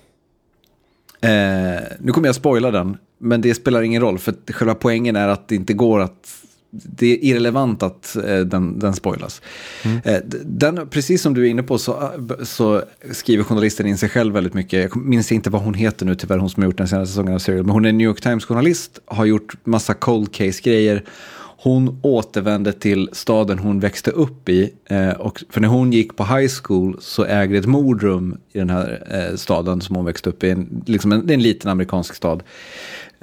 Eh, nu kommer jag spoila den, men det spelar ingen roll för själva poängen är att det inte går att... Det är irrelevant att eh, den, den spoilas. Eh, d- den, precis som du är inne på så, så skriver journalisten in sig själv väldigt mycket. Jag minns inte vad hon heter nu tyvärr, hon som har gjort den senaste säsongen av Serial. Men hon är New York Times-journalist, har gjort massa cold case-grejer. Hon återvände till staden hon växte upp i. Eh, och för när hon gick på high school så ägde ett mord rum i den här eh, staden som hon växte upp i. En, liksom en, det är en liten amerikansk stad.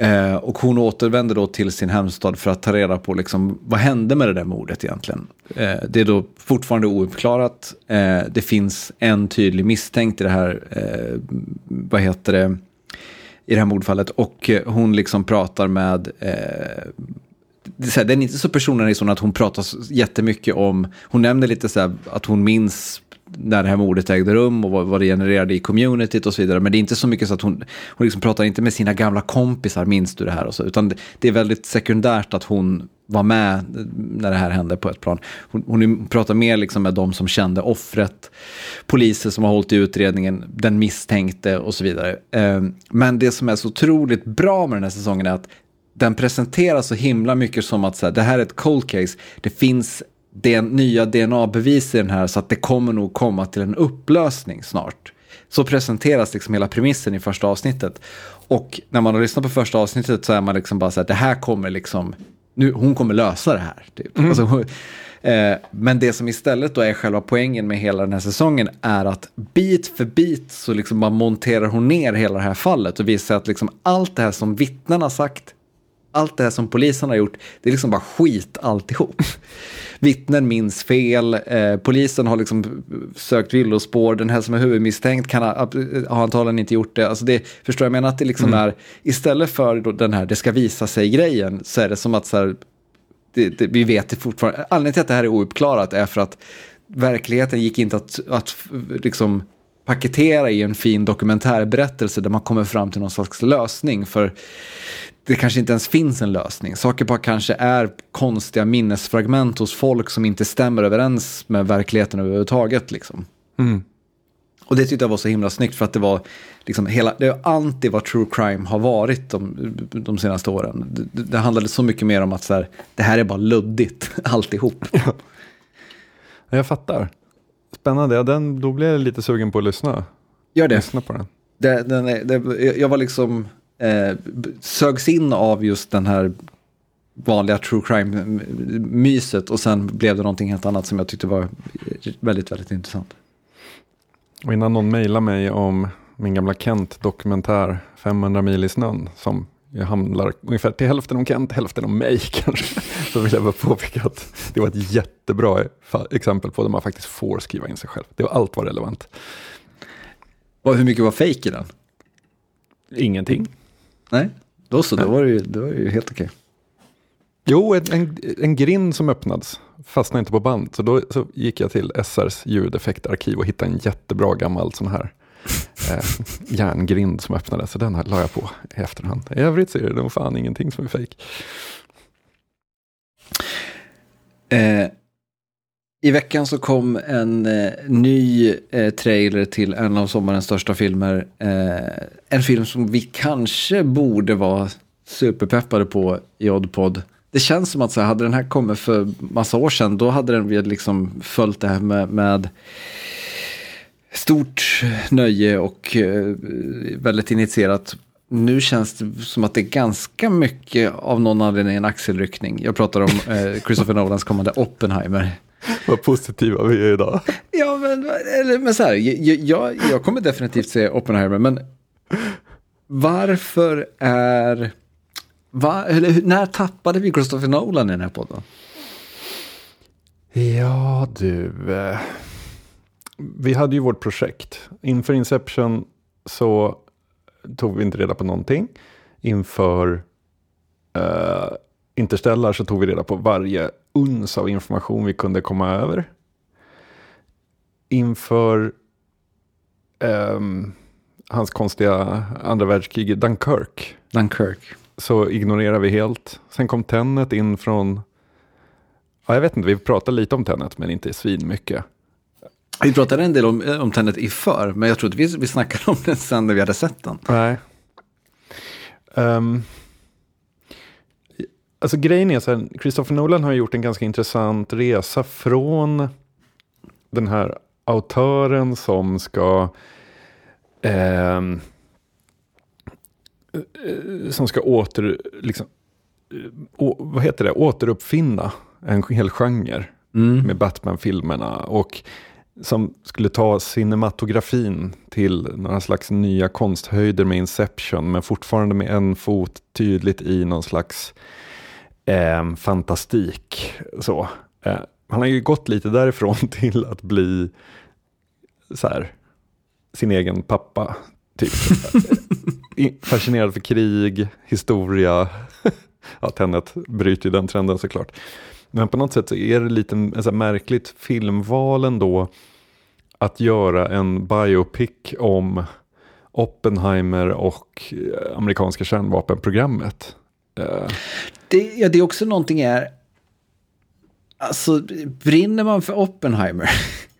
Eh, och hon återvänder då till sin hemstad för att ta reda på liksom, vad hände med det där mordet egentligen. Eh, det är då fortfarande ouppklarat. Eh, det finns en tydlig misstänkt i det här, eh, vad heter det, i det här mordfallet. Och eh, hon liksom pratar med eh, det är så den är inte så personlig att hon pratar jättemycket om, hon nämner lite så här att hon minns när det här mordet ägde rum och vad, vad det genererade i communityt och så vidare. Men det är inte så mycket så att hon, hon liksom pratar inte med sina gamla kompisar, minns du det här och så, utan det, är väldigt sekundärt att hon var med när det här hände på ett plan. Hon, hon pratar mer liksom med de som kände offret, poliser som har hållit i utredningen, den misstänkte och så vidare. Ehm, men det som är så otroligt bra med den här säsongen är att den presenteras så himla mycket som att så här, det här är ett cold case. Det finns den nya DNA-bevis i den här så att det kommer nog komma till en upplösning snart. Så presenteras liksom hela premissen i första avsnittet. Och när man har lyssnat på första avsnittet så är man liksom bara så här, det här kommer liksom, nu, hon kommer lösa det här. Typ. Alltså, hon- eh, men det som istället då är själva poängen med hela den här säsongen är att bit för bit så liksom bara monterar hon ner hela det här fallet och visar att liksom allt det här som vittnen har sagt allt det här som polisen har gjort, det är liksom bara skit alltihop. Vittnen minns fel, eh, polisen har liksom sökt villospår, den här som är huvudmisstänkt kan ha, har antagligen inte gjort det. Alltså det förstår jag menar att det liksom är, istället för den här det ska visa sig-grejen, så är det som att så här, det, det, vi vet det fortfarande, anledningen till att det här är ouppklarat är för att verkligheten gick inte att, att liksom paketera i en fin dokumentärberättelse där man kommer fram till någon slags lösning. För det kanske inte ens finns en lösning. Saker bara kanske är konstiga minnesfragment hos folk som inte stämmer överens med verkligheten överhuvudtaget. Liksom. Mm. Och det tyckte jag var så himla snyggt för att det var liksom hela, det är anti vad true crime har varit de, de senaste åren. Det, det handlade så mycket mer om att så här, det här är bara luddigt alltihop. Jag fattar. Spännande, ja, den, då blir jag lite sugen på att lyssna. Gör det. Lyssna på den. det, den är, det jag var liksom eh, sögs in av just den här vanliga true crime-myset och sen blev det någonting helt annat som jag tyckte var väldigt, väldigt intressant. Och innan någon mejlar mig om min gamla Kent-dokumentär 500 mil i snön som jag handlar ungefär till hälften om Kent, hälften om mig kanske. Så vill jag bara påpeka att det var ett jättebra exempel på där man faktiskt får skriva in sig själv. Det var allt var relevant. Och hur mycket var fake i den? Ingenting. Nej, då så, då var det ju, då var det ju helt okej. Jo, en, en, en grind som öppnades fastnade inte på band. Så då så gick jag till SRs ljudeffektarkiv och hittade en jättebra gammal sån här eh, järngrind som öppnades. Så den här la jag på i efterhand. I övrigt så är det nog fan ingenting som är fake. Eh, i veckan så kom en eh, ny eh, trailer till en av sommarens största filmer. Eh, en film som vi kanske borde vara superpeppade på i Oddpod. Det känns som att så här, hade den här kommit för massa år sedan, då hade den vi liksom följt det här med, med stort nöje och eh, väldigt initierat. Nu känns det som att det är ganska mycket av någon anledning en axelryckning. Jag pratar om eh, Christopher Nolans kommande Oppenheimer. Vad positiva vi är idag. Ja, men, eller, men så här, jag, jag, kommer definitivt se Oppenheimer, men varför är... Va, eller, när tappade vi Christopher Nolan i den här podden? Ja du. Eh, vi hade ju vårt projekt. Inför Inception så tog vi inte reda på någonting. Inför eh, Interstellar så tog vi reda på varje uns av information vi kunde komma över. Inför ehm, hans konstiga andra världskrig, Dunkirk, Dunkirk. så ignorerar vi helt. Sen kom Tenet in från, ja, jag vet inte, vi pratade lite om Tenet men inte svin mycket. Vi pratade en del om, om Tenet i för, men jag trodde vi, vi snackade om den sen när vi hade sett den. Nej. Ehm, alltså grejen är så här, Christopher Nolan har gjort en ganska intressant resa från den här autören som ska ehm, eh, som ska åter, liksom, eh, å, vad heter det, återuppfinna en hel genre med Batman-filmerna. Och som skulle ta cinematografin till några slags nya konsthöjder med Inception, men fortfarande med en fot tydligt i någon slags eh, fantastik. Så. Eh, han har ju gått lite därifrån till att bli så här, sin egen pappa. Typ. Fascinerad för krig, historia. ja, Tenet bryter ju den trenden såklart. Men på något sätt så är det lite en, så här, märkligt filmval ändå att göra en biopic om Oppenheimer och eh, amerikanska kärnvapenprogrammet. Eh, Det, ja, det är också någonting är... Alltså, brinner man för Oppenheimer?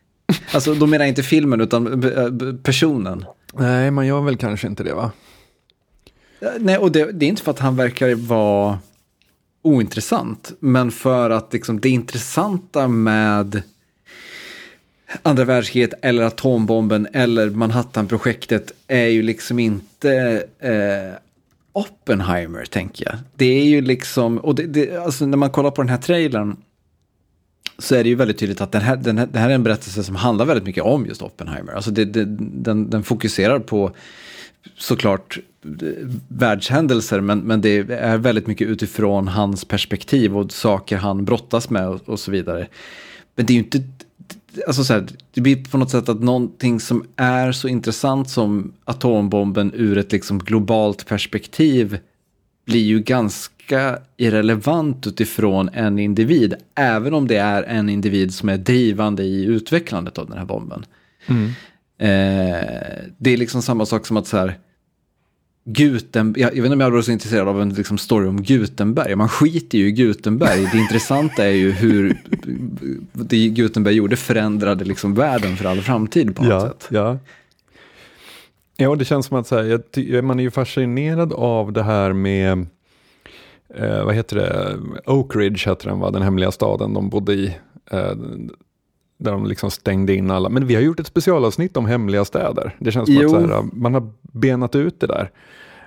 alltså, då menar jag inte filmen, utan b- personen. nej, man gör väl kanske inte det va? Eh, Nej, och det, det är inte för att han verkar vara ointressant, men för att liksom, det intressanta med andra världskriget eller atombomben eller Manhattan-projektet är ju liksom inte eh, Oppenheimer, tänker jag. Det är ju liksom, och det, det, alltså när man kollar på den här trailern så är det ju väldigt tydligt att den här, den här, det här är en berättelse som handlar väldigt mycket om just Oppenheimer. Alltså det, det, den, den fokuserar på såklart eh, världshändelser, men, men det är väldigt mycket utifrån hans perspektiv och saker han brottas med och, och så vidare. Men det är ju inte, alltså så här, det blir på något sätt att någonting som är så intressant som atombomben ur ett liksom globalt perspektiv blir ju ganska irrelevant utifrån en individ, även om det är en individ som är drivande i utvecklandet av den här bomben. Eh, det är liksom samma sak som att så här, Guten, jag, jag vet inte om jag var så intresserad av en liksom, story om Gutenberg. Man skiter ju i Gutenberg. Det intressanta är ju hur det Gutenberg gjorde förändrade liksom världen för all framtid på något ja, sätt. Ja. ja, det känns som att här, jag man är ju fascinerad av det här med, eh, vad heter det, Oak Ridge heter den va, den hemliga staden de bodde i. Eh, där de liksom stängde in alla. Men vi har gjort ett specialavsnitt om hemliga städer. Det känns som Jo. att här, man har benat ut det där.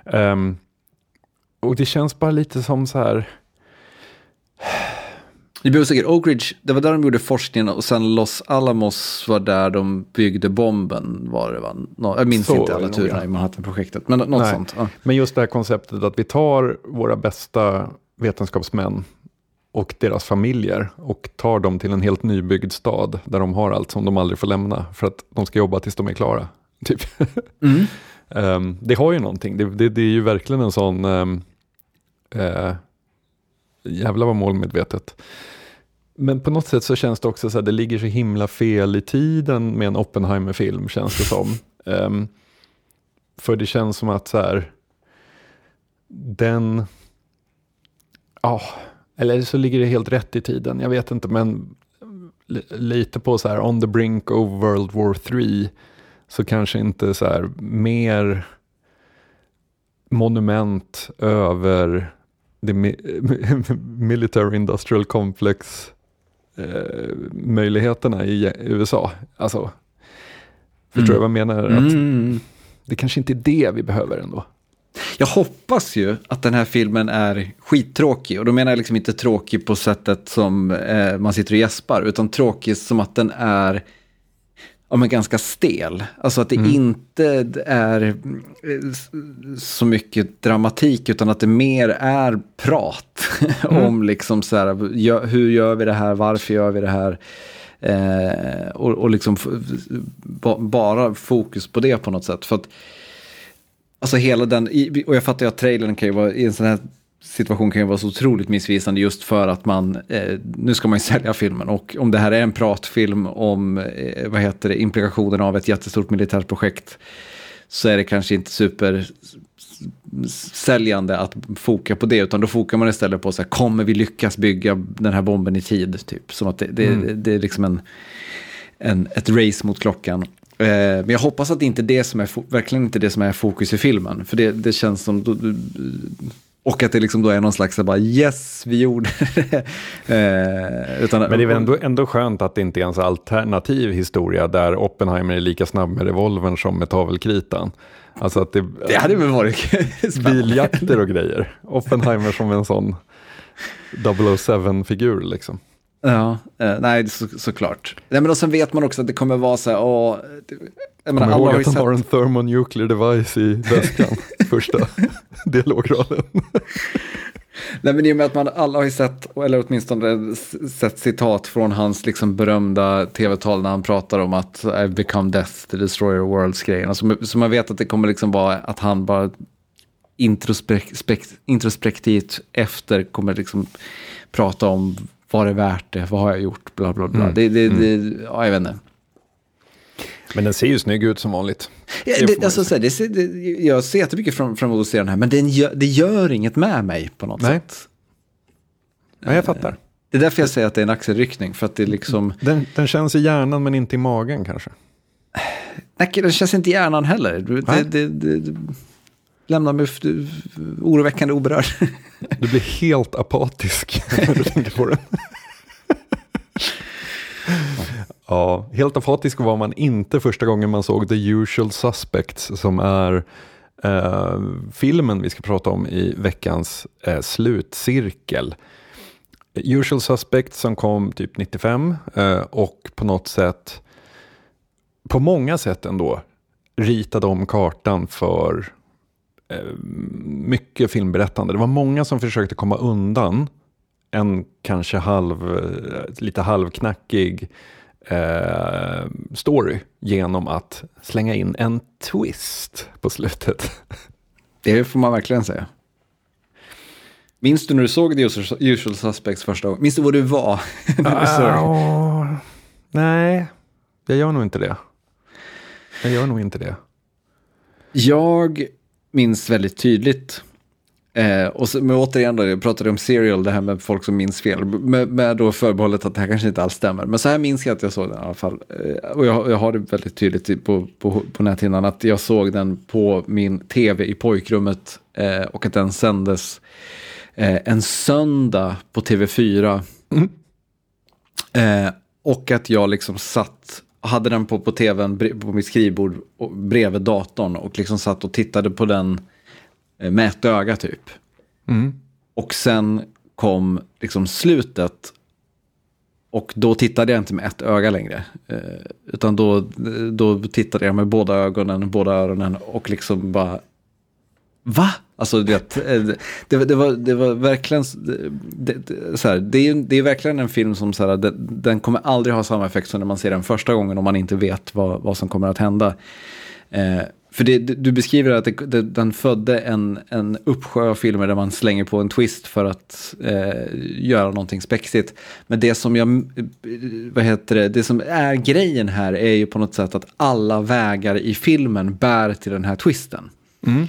Ehm, och det känns bara lite som så här, Det blev säkert Oak Ridge, det var där de gjorde forskningen och sen Los Alamos var där de byggde bomben var det va? Nå, jag minns Så inte alla turerna i Manhattan-projektet, men något Nej. sånt. Ja. Men just det här konceptet att vi tar våra bästa vetenskapsmän och deras familjer och tar dem till en helt nybyggd stad där de har allt som de aldrig får lämna för att de ska jobba tills de är klara. Typ. Mm. Ehm, det har ju någonting, det, det, det är ju verkligen en sån, um, uh, jävla vad målmedvetet. Men på något sätt så känns det också så här, det ligger så himla fel i tiden med en Oppenheimer-film känns det som. Ehm, för det känns som att så här, den, ja, eller så ligger det helt rätt i tiden, jag vet inte, men li- lite på så här on the brink of World War 3 så kanske inte så här mer monument över det mi- military industrial complex eh, möjligheterna i USA. Alltså, förstår du vad jag menar? Att Mm. det kanske inte är det vi behöver ändå. Jag hoppas ju att den här filmen är skittråkig. Och då menar jag liksom inte tråkig på sättet som eh, man sitter och gäspar, utan tråkig som att den är ja, men ganska stel. Alltså att det inte är eh, så mycket dramatik, utan att det mer är prat om liksom så här, hur gör vi det här, varför gör vi det här? Eh, och, och liksom bara fokus på det på något sätt. För att Alltså hela den, och jag fattar ju att trailern kan ju vara, i en sån här situation kan ju vara så otroligt missvisande just för att man, eh, nu ska man ju sälja filmen och om det här är en pratfilm om, eh, vad heter det, implikationen av ett jättestort militärt projekt så är det kanske inte super säljande att foka på det, utan då fokar man istället på så här, kommer vi lyckas bygga den här bomben i tid? Typ, som att det, det, det är liksom en, en, ett race mot klockan. Eh, men jag hoppas att det inte är det som är, verkligen inte det som är fokus i filmen. För det, det känns som, och att det liksom då är någon slags bara yes, vi gjorde det. Eh, utan, Men det är väl ändå, ändå skönt att det inte är en alternativ historia där Oppenheimer är lika snabb med revolvern som med tavelkritan. Alltså att det, Det hade väl varit biljakter och grejer. Oppenheimer som en sån 007-figur liksom. Ja, eh, nej så, såklart. Nej, men och sen vet man också att det kommer vara så här, åh, det, jag menar, Kom ihåg att han har en thermonuclear device i väskan. första dialograden. nej men i och med att man alla har ju sett, eller åtminstone sett citat från hans liksom berömda tv-tal när han pratar om att I've become death, the destroyer of worlds-grejen. Alltså, så man vet att det kommer liksom vara att han bara introspek, spek- introspektivt efter kommer liksom prata om vad det är värt det, vad har jag gjort, bla bla bla. Mm. Det, det, det, ja, jag vet inte. Men den ser ju snygg ut som vanligt. Ja, Det alltså, så här, det, ser- det, jag ser jättemycket fram, fram emot att se den här, men den gör, det gör inget med mig på något Nej. sätt. Ja, jag fattar. Det är därför jag säger att det är en axelryckning, för att det liksom, Den, den känns i hjärnan men inte i magen kanske. nej, den känns inte i hjärnan heller. Det, Nej. det, det, det lämnar mig oroväckande oberörd. Du blir helt apatisk när du tänker på den. ja, helt apatisk var man inte första gången man såg The Usual Suspects som är eh, filmen vi ska prata om i veckans eh, slutcirkel. Usual Suspects som kom typ 95 eh, och på något sätt, på många sätt ändå, ritade om kartan för mycket filmberättande. Det var många som försökte komma undan en kanske halv, eh, lite halvknackig eh, story genom att slänga in en twist på slutet. Det får man verkligen säga. Minns du när du såg The Usual- Suspects första gången? Minns du var du var? när du såg? Ah, nej, jag gör nog inte det. Jag gör nog inte det. Jag minns väldigt tydligt Eh, och så, men återigen då, jag pratade om serial, det här med folk som minns fel. Med, med då förbehållet att det här kanske inte alls stämmer. Men så här minns jag att jag såg den i alla fall. Eh, och jag, jag har det väldigt tydligt på, på, på näthinnan att jag såg den på min tv i pojkrummet. Eh, och att den sändes eh, en söndag på TV4. Mm. Eh, och att jag liksom satt hade den på, på tvn på mitt skrivbord bredvid datorn och liksom satt och tittade på den Eh, med ett öga typ. Mm. Och sen kom liksom slutet och då tittade jag inte med ett öga längre. Eh, utan då, då tittade jag med båda ögonen, båda öronen och liksom bara... Va? Alltså det, eh, det, det, var, det var verkligen... Det, så här, det, är, det är verkligen en film som så här, det, den kommer aldrig ha samma effekt som när man ser den första gången om man inte vet vad, vad som kommer att hända. Eh, för det, du beskriver att det, det, den födde en, en uppsjö av filmer där man slänger på en twist för att eh, göra någonting spexigt. Men det som jag, eh, vad heter det, det som är grejen här är ju på något sätt att alla vägar i filmen bär till den här twisten. Mm.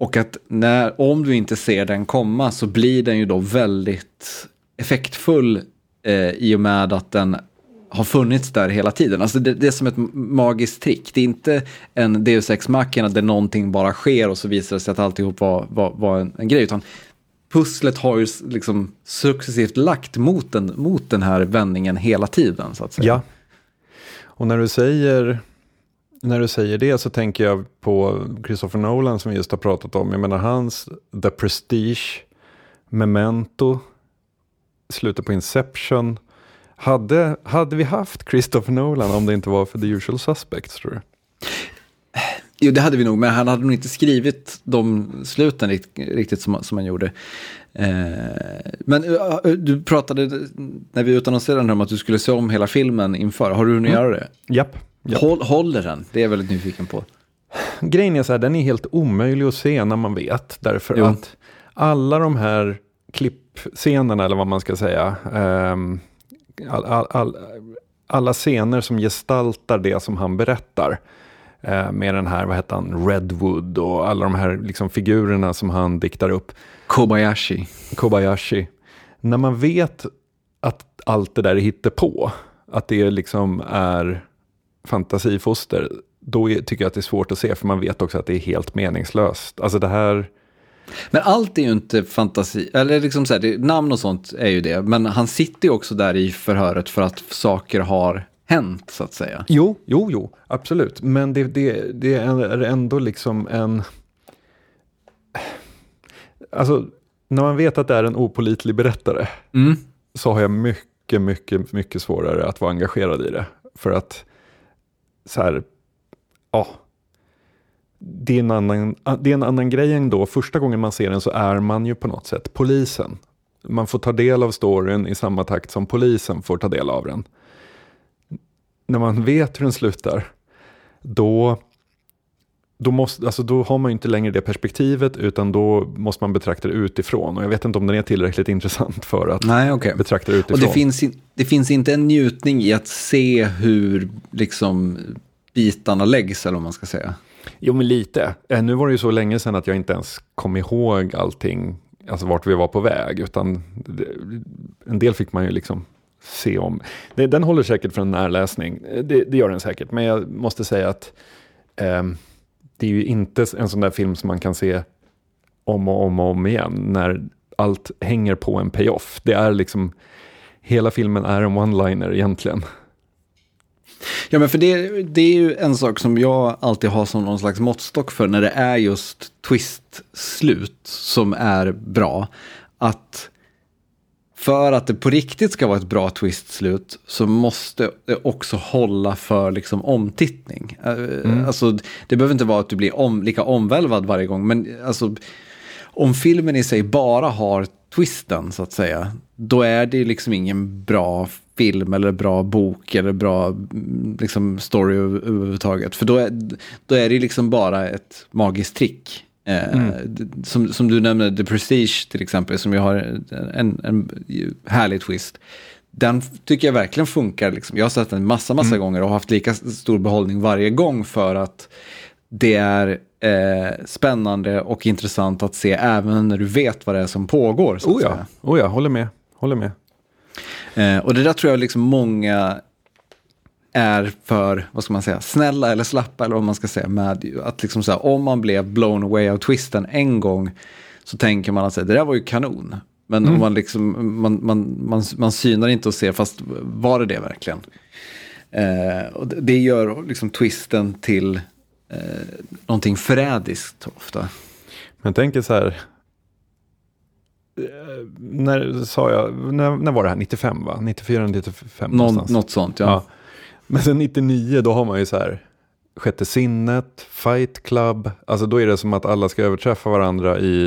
Och att när, om du inte ser den komma så blir den ju då väldigt effektfull eh, i och med att den har funnits där hela tiden. Alltså det, det, är som ett magiskt trick. Det är inte en Deus Ex Machina där någonting bara sker och så visar det sig att alltihop var, var, var en, en grej. Utan pusslet har ju liksom successivt lagt mot den, mot den här vändningen hela tiden. så att säga. Ja. Och när du säger när du säger det så tänker jag på Christopher Nolan som vi just har pratat om. Jag menar hans The Prestige, Memento, slutet på Inception hade, hade vi haft Christopher Nolan om det inte var för The Usual Suspects tror du? Jo, det hade vi nog, men han hade nog inte skrivit de sluten riktigt, som, som han gjorde. Eh, men uh, du pratade, när vi utannonserade den, om att du skulle se om hela filmen inför. Har du hunnit mm. göra det? Japp. Håll, håller den? Det är jag väldigt nyfiken på. Grejen är så här, den är helt omöjlig att se när man vet. Därför jo. att alla de här klippscenerna, eller vad man ska säga, um, all, all, all, alla scener som gestaltar det som han berättar. Eh, med den här, vad heter han, Redwood och alla de här liksom, figurerna som han diktar upp. Kobayashi. Kobayashi. När man vet att allt det där är på, att det liksom är fantasifoster, då är, tycker jag att det är svårt att se, för man vet också att det är helt meningslöst. Alltså det här men allt är ju inte fantasi, eller liksom så här, det, namn och sånt är ju det, men han sitter ju också där i förhöret för att saker har hänt så att säga. Jo, jo, jo, absolut, men det, det, det är ändå liksom en... Alltså, när man vet att det är en opolitlig berättare mm. så har jag mycket, mycket, mycket svårare att vara engagerad i det. För att, så här, ja, det är, en annan, det är en annan grej ändå. Första gången man ser den så är man ju på något sätt polisen. Man får ta del av storyn i samma takt som polisen får ta del av den. När man vet hur den slutar, då, då, måste, alltså då har man ju inte längre det perspektivet, utan då måste man betrakta det utifrån. Och jag vet inte om den är tillräckligt intressant för att Nej, okay. betrakta det utifrån. Och det finns, det finns inte en njutning i att se hur liksom, bitarna läggs, eller vad man ska säga. Jo, men lite. Eh, nu var det ju så länge sedan att jag inte ens kom ihåg allting, alltså vart vi var på väg, utan en del fick man ju liksom se om. Den håller säkert för en närläsning, eh, det, det gör den säkert, men jag måste säga att eh, det är ju inte en sån där film som man kan se om och om och om igen, när allt hänger på en payoff. Det är liksom, hela filmen är en one-liner egentligen. Ja, men för det, det är ju en sak som jag alltid har som någon slags måttstock för när det är just twist-slut som är bra. Att för att det på riktigt ska vara ett bra twist-slut så måste det också hålla för liksom omtittning. Eh, mm. Alltså, det behöver inte vara att du blir om, lika omvälvad varje gång, men alltså, om filmen i sig bara har twisten så att säga, då är det liksom ingen bra film eller bra bok eller bra mm, liksom, story överhuvudtaget. För då är, då är det liksom bara ett magiskt trick. Eh, mm. som, som du nämnde, The Prestige till exempel, som ju har en, en härlig twist. den tycker jag verkligen funkar. Liksom. Jag har sett den massa, massa Mm. gånger och haft lika stor behållning varje gång för att det är eh, spännande och intressant att se även när du vet vad det är som pågår. Så Oh ja, oh ja, håller med. Håller med. Eh, och det där tror jag liksom många är för, vad ska man säga, snälla eller slappa eller vad man ska säga med att liksom så här, om man blev blown away av twisten en gång så tänker man att det där var ju kanon. Men om man, liksom, man, man, man, man synar inte och ser, fast var det det verkligen? Eh, och det, gör liksom twisten till eh, någonting förrädiskt ofta. Men tänk er så här. eh, När sa jag, när, när var det här? 95 va? 94, 95 Någon, någonstans. något sånt, ja. Ja. Men sen 99 då har man ju så här. Sjätte sinnet, fight club. Alltså då är det som att alla ska överträffa varandra i.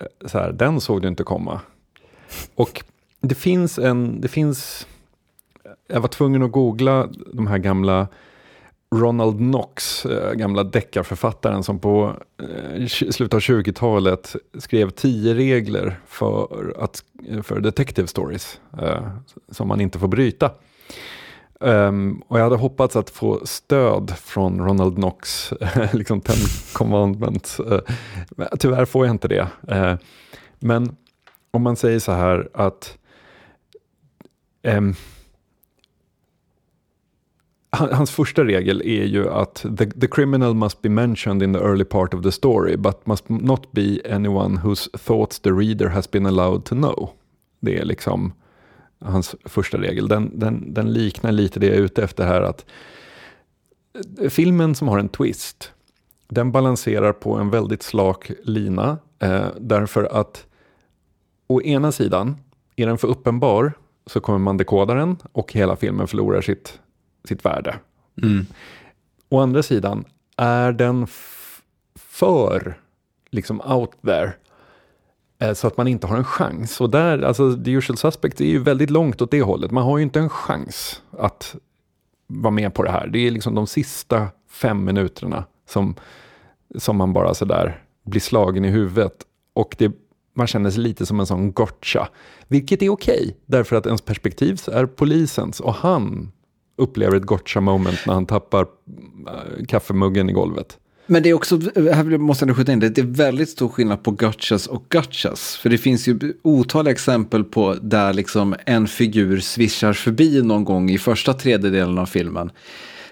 Eh, så här, den såg du inte komma. Och det finns en, det finns. Jag var tvungen att googla de här gamla Ronald Knox, eh, gamla deckarförfattaren som på eh, slutet av 20-talet skrev tio regler för, att, för detective stories som man inte får bryta. Um, och jag hade hoppats att få stöd från Ronald Knox, liksom Ten Commandments. Uh, eh, tyvärr får jag inte det. Uh, men om man säger så här att um, Hans första regel är ju att the, the criminal must be mentioned in the early part of the story but must not be anyone whose thoughts the reader has been allowed to know. Det är liksom hans första regel. Den, den, den liknar lite det jag är ute efter här. att eh, Filmen som har en twist, den balanserar på en väldigt slak lina. Eh, därför att å ena sidan, är den för uppenbar så kommer man dekoda den och hela filmen förlorar sitt, sitt värde. Mm. Å andra sidan, är den för liksom out there Eh, så att man inte har en chans. Och där, alltså The Usual Suspect är ju väldigt långt åt det hållet. Man har ju inte en chans att vara med på det här. Det är liksom de sista fem minuterna som, som man bara sådär blir slagen i huvudet. Och det, man känner sig lite som en sån gotcha. Vilket är okej, därför att ens perspektiv är polisens och han upplever ett gotcha moment när han tappar äh, kaffemuggen i golvet. Men det är också, här måste jag skjuta in det, det är väldigt stor skillnad på gotchas och gotchas. För det finns ju otaliga exempel på där liksom en figur svischar förbi någon gång i första tredjedelen av filmen.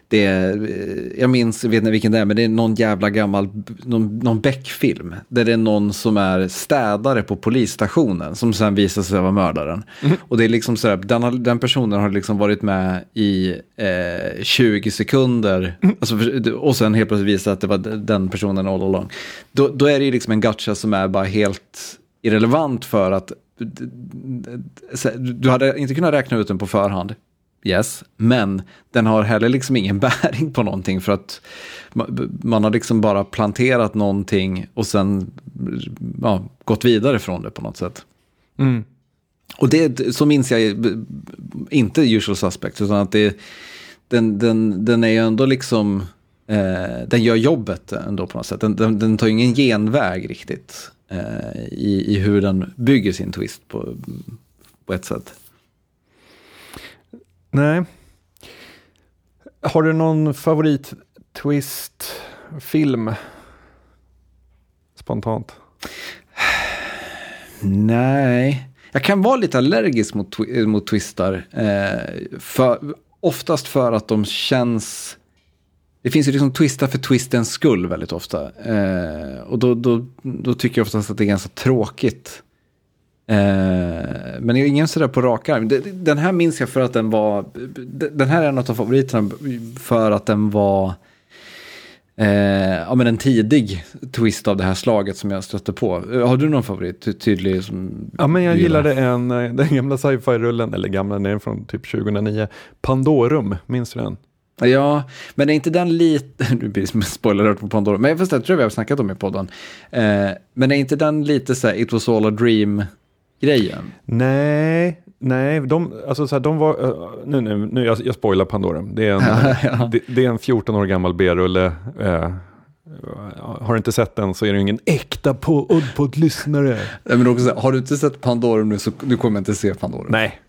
Det är, eh, jag minns, jag vet inte vilken det är, men det är någon jävla gammal, någon, någon Beck-film. Där det är någon som är städare på polisstationen som sen visar sig vara mördaren. Och det är liksom sådär, den, har, den personen har liksom varit med i eh, 20 sekunder. Alltså, för- och sen helt plötsligt visar att det var den personen all along. Då, då är det ju liksom en gotcha som är bara helt irrelevant för att så- du hade inte kunnat räkna ut den på förhand. Yes, men den har heller liksom ingen bäring på någonting för att ma- man har liksom bara planterat någonting och sen ja, gått vidare från det på något sätt. Mm. Och det, så minns jag inte usual suspects, utan att det, den, den, den är ju ändå liksom, eh, den gör jobbet ändå på något sätt. Den, den, den tar ju ingen genväg riktigt eh, i, i hur den bygger sin twist på, på ett sätt. Nej. Har du någon favorit twist-film? Spontant. Nej, jag kan vara lite allergisk mot, twi- eh, mot twistar. Eh, för, oftast för att de känns... Det finns ju liksom twistar för twistens skull väldigt ofta. Eh, och då, då, då tycker jag oftast att det är ganska tråkigt. Eh, men det är ingen sådär på rak arm. Den här minns jag för att den var... Den här är en av favoriterna för att den var... Eh, ja, men en tidig twist av det här slaget som jag stötte på. Eh, Har du någon favorit ty- tydlig? Som Ja, men jag gillade en, eh, den gamla sci-fi-rullen, eller gamla, den är från typ 2009. Pandorum, minns du den? Ja, men är inte den lite... Nu blir det spoiler på Pandora. Men jag förstår, jag tror vi har snackat om i podden. Eh, men är inte den lite så här It was all a dream-grejen? Nej, nej, de, alltså så här, de var, eh, nu, nu, nu jag, jag spoilar Pandorum. Det är en, Ja. Det, det är en 14 år gammal B-rulle. Eh, har du inte sett den så är det ingen äkta på, Oddpod-lyssnare. Nej, men också, har du inte sett Pandora nu så du kommer inte se Pandora. Nej,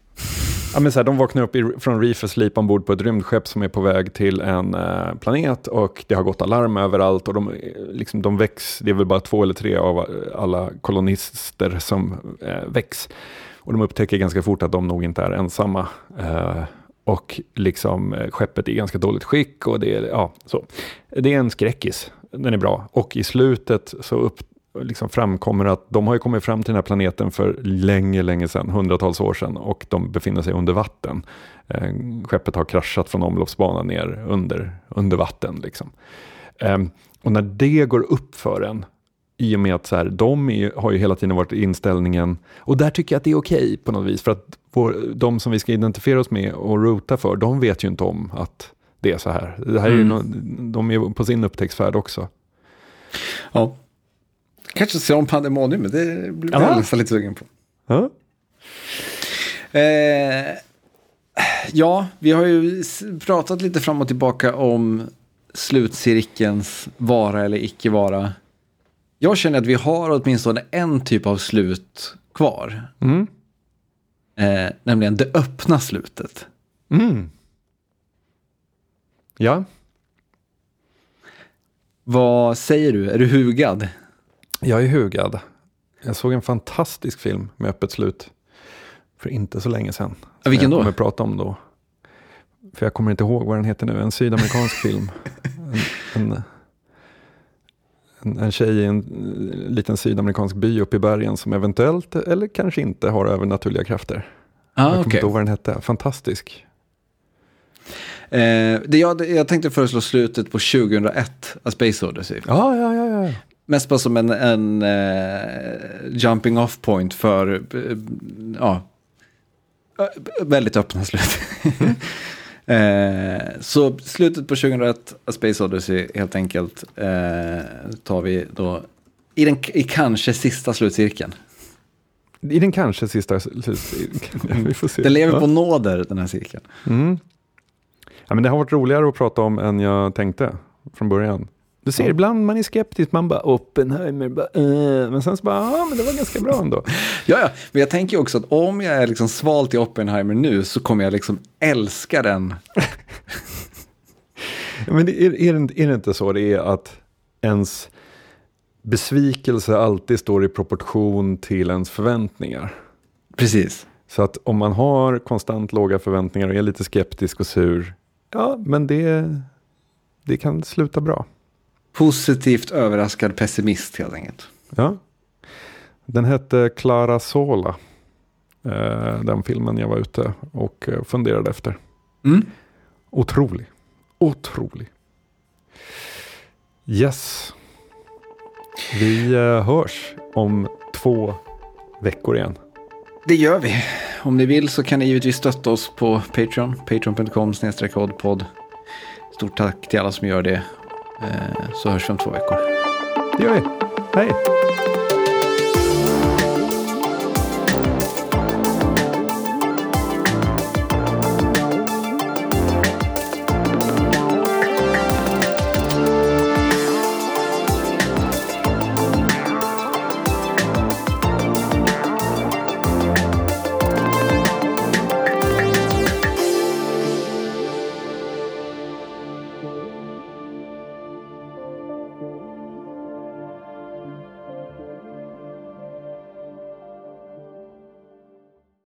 Ja, men så här, de vaknar upp i, från reef Sleep ombord på ett rymdskepp som är på väg till en eh, planet och det har gått alarm överallt och de, eh, liksom, de väcks, det är väl bara två eller tre av eh, alla kolonister som eh, väcks. Och de upptäcker ganska fort att de nog inte är ensamma. Eh, och liksom eh, skeppet är i ganska dåligt skick och det är, ja, så. Det är en skräckis, den är bra. Och i slutet så upp, liksom framkommer att de har ju kommit fram till den här planeten för länge, länge sedan, hundratals år sedan, och de befinner sig under vatten. Eh, skeppet har kraschat från omloppsbanan ner under, under vatten. Liksom. Eh, och när det går upp för en, i och med att så här, de är, har ju hela tiden varit inställningen, och där tycker jag att det är okej okay på något vis, för att vår, de som vi ska identifiera oss med och rota för, de vet ju inte om att det är så här. Det här är mm. ju no, de är på sin upptäcktsfärd också. Ja, Kanske se om Pandemonium, men det blir jag nästan lite sugen på. Ja. Eh, ja, vi har ju pratat lite fram och tillbaka om slutcirkelns vara eller icke vara. Jag känner att vi har åtminstone en typ av slut kvar. Mm. Eh, nämligen det öppna slutet. Mm. Ja. Vad säger du? Är du hugad? Jag är hugad. Jag såg en fantastisk film med öppet slut för inte så länge sedan. Ja, vilken då? Jag kommer prata om då. För jag kommer inte ihåg vad den heter nu. En sydamerikansk film. En, en, en, en tjej i en liten sydamerikansk by uppe i bergen som eventuellt, eller kanske inte, har övernaturliga krafter. Ah, jag kommer okay. inte ihåg vad den hette. Fantastisk. Eh, det jag, jag tänkte föreslå slutet på 2001, A Space Odyssey. Ja, ja, ja. ja. Mest bara som en, en uh, jumping off point för, uh, ja, väldigt öppna slut. uh, så slutet på 2001, A Space Odyssey, helt enkelt, tar vi då i, den, i kanske sista slutcirkeln. I den kanske sista slutcirkeln, vi får se. Den lever på nåder, den här cirkeln. Mm. Ja, men det har varit roligare att prata om än jag tänkte från början. Du ser, ibland man är skeptisk, man bara Oppenheimer, bara, äh. men sen så bara, ja men det var ganska bra ändå. ja, ja, men jag tänker också att om jag är liksom sval till Oppenheimer nu så kommer jag liksom älska den. men det, är, är, det, är det inte så det är att ens besvikelse alltid står i proportion till ens förväntningar? Precis. Så att om man har konstant låga förväntningar och är lite skeptisk och sur, ja men det, det kan sluta bra. Positivt överraskad pessimist helt enkelt. Ja. Den hette Clara Sola. Eh, den filmen jag var ute och eh, funderade efter. Mm. Otrolig. Otrolig. Yes. Vi eh, hörs om två veckor igen. Det gör vi. Om ni vill så kan ni givetvis stötta oss på Patreon. Patreon.com snedstreck. Stort tack till alla som gör det. Eh, så hörs vi om två veckor. Det gör vi. Hej!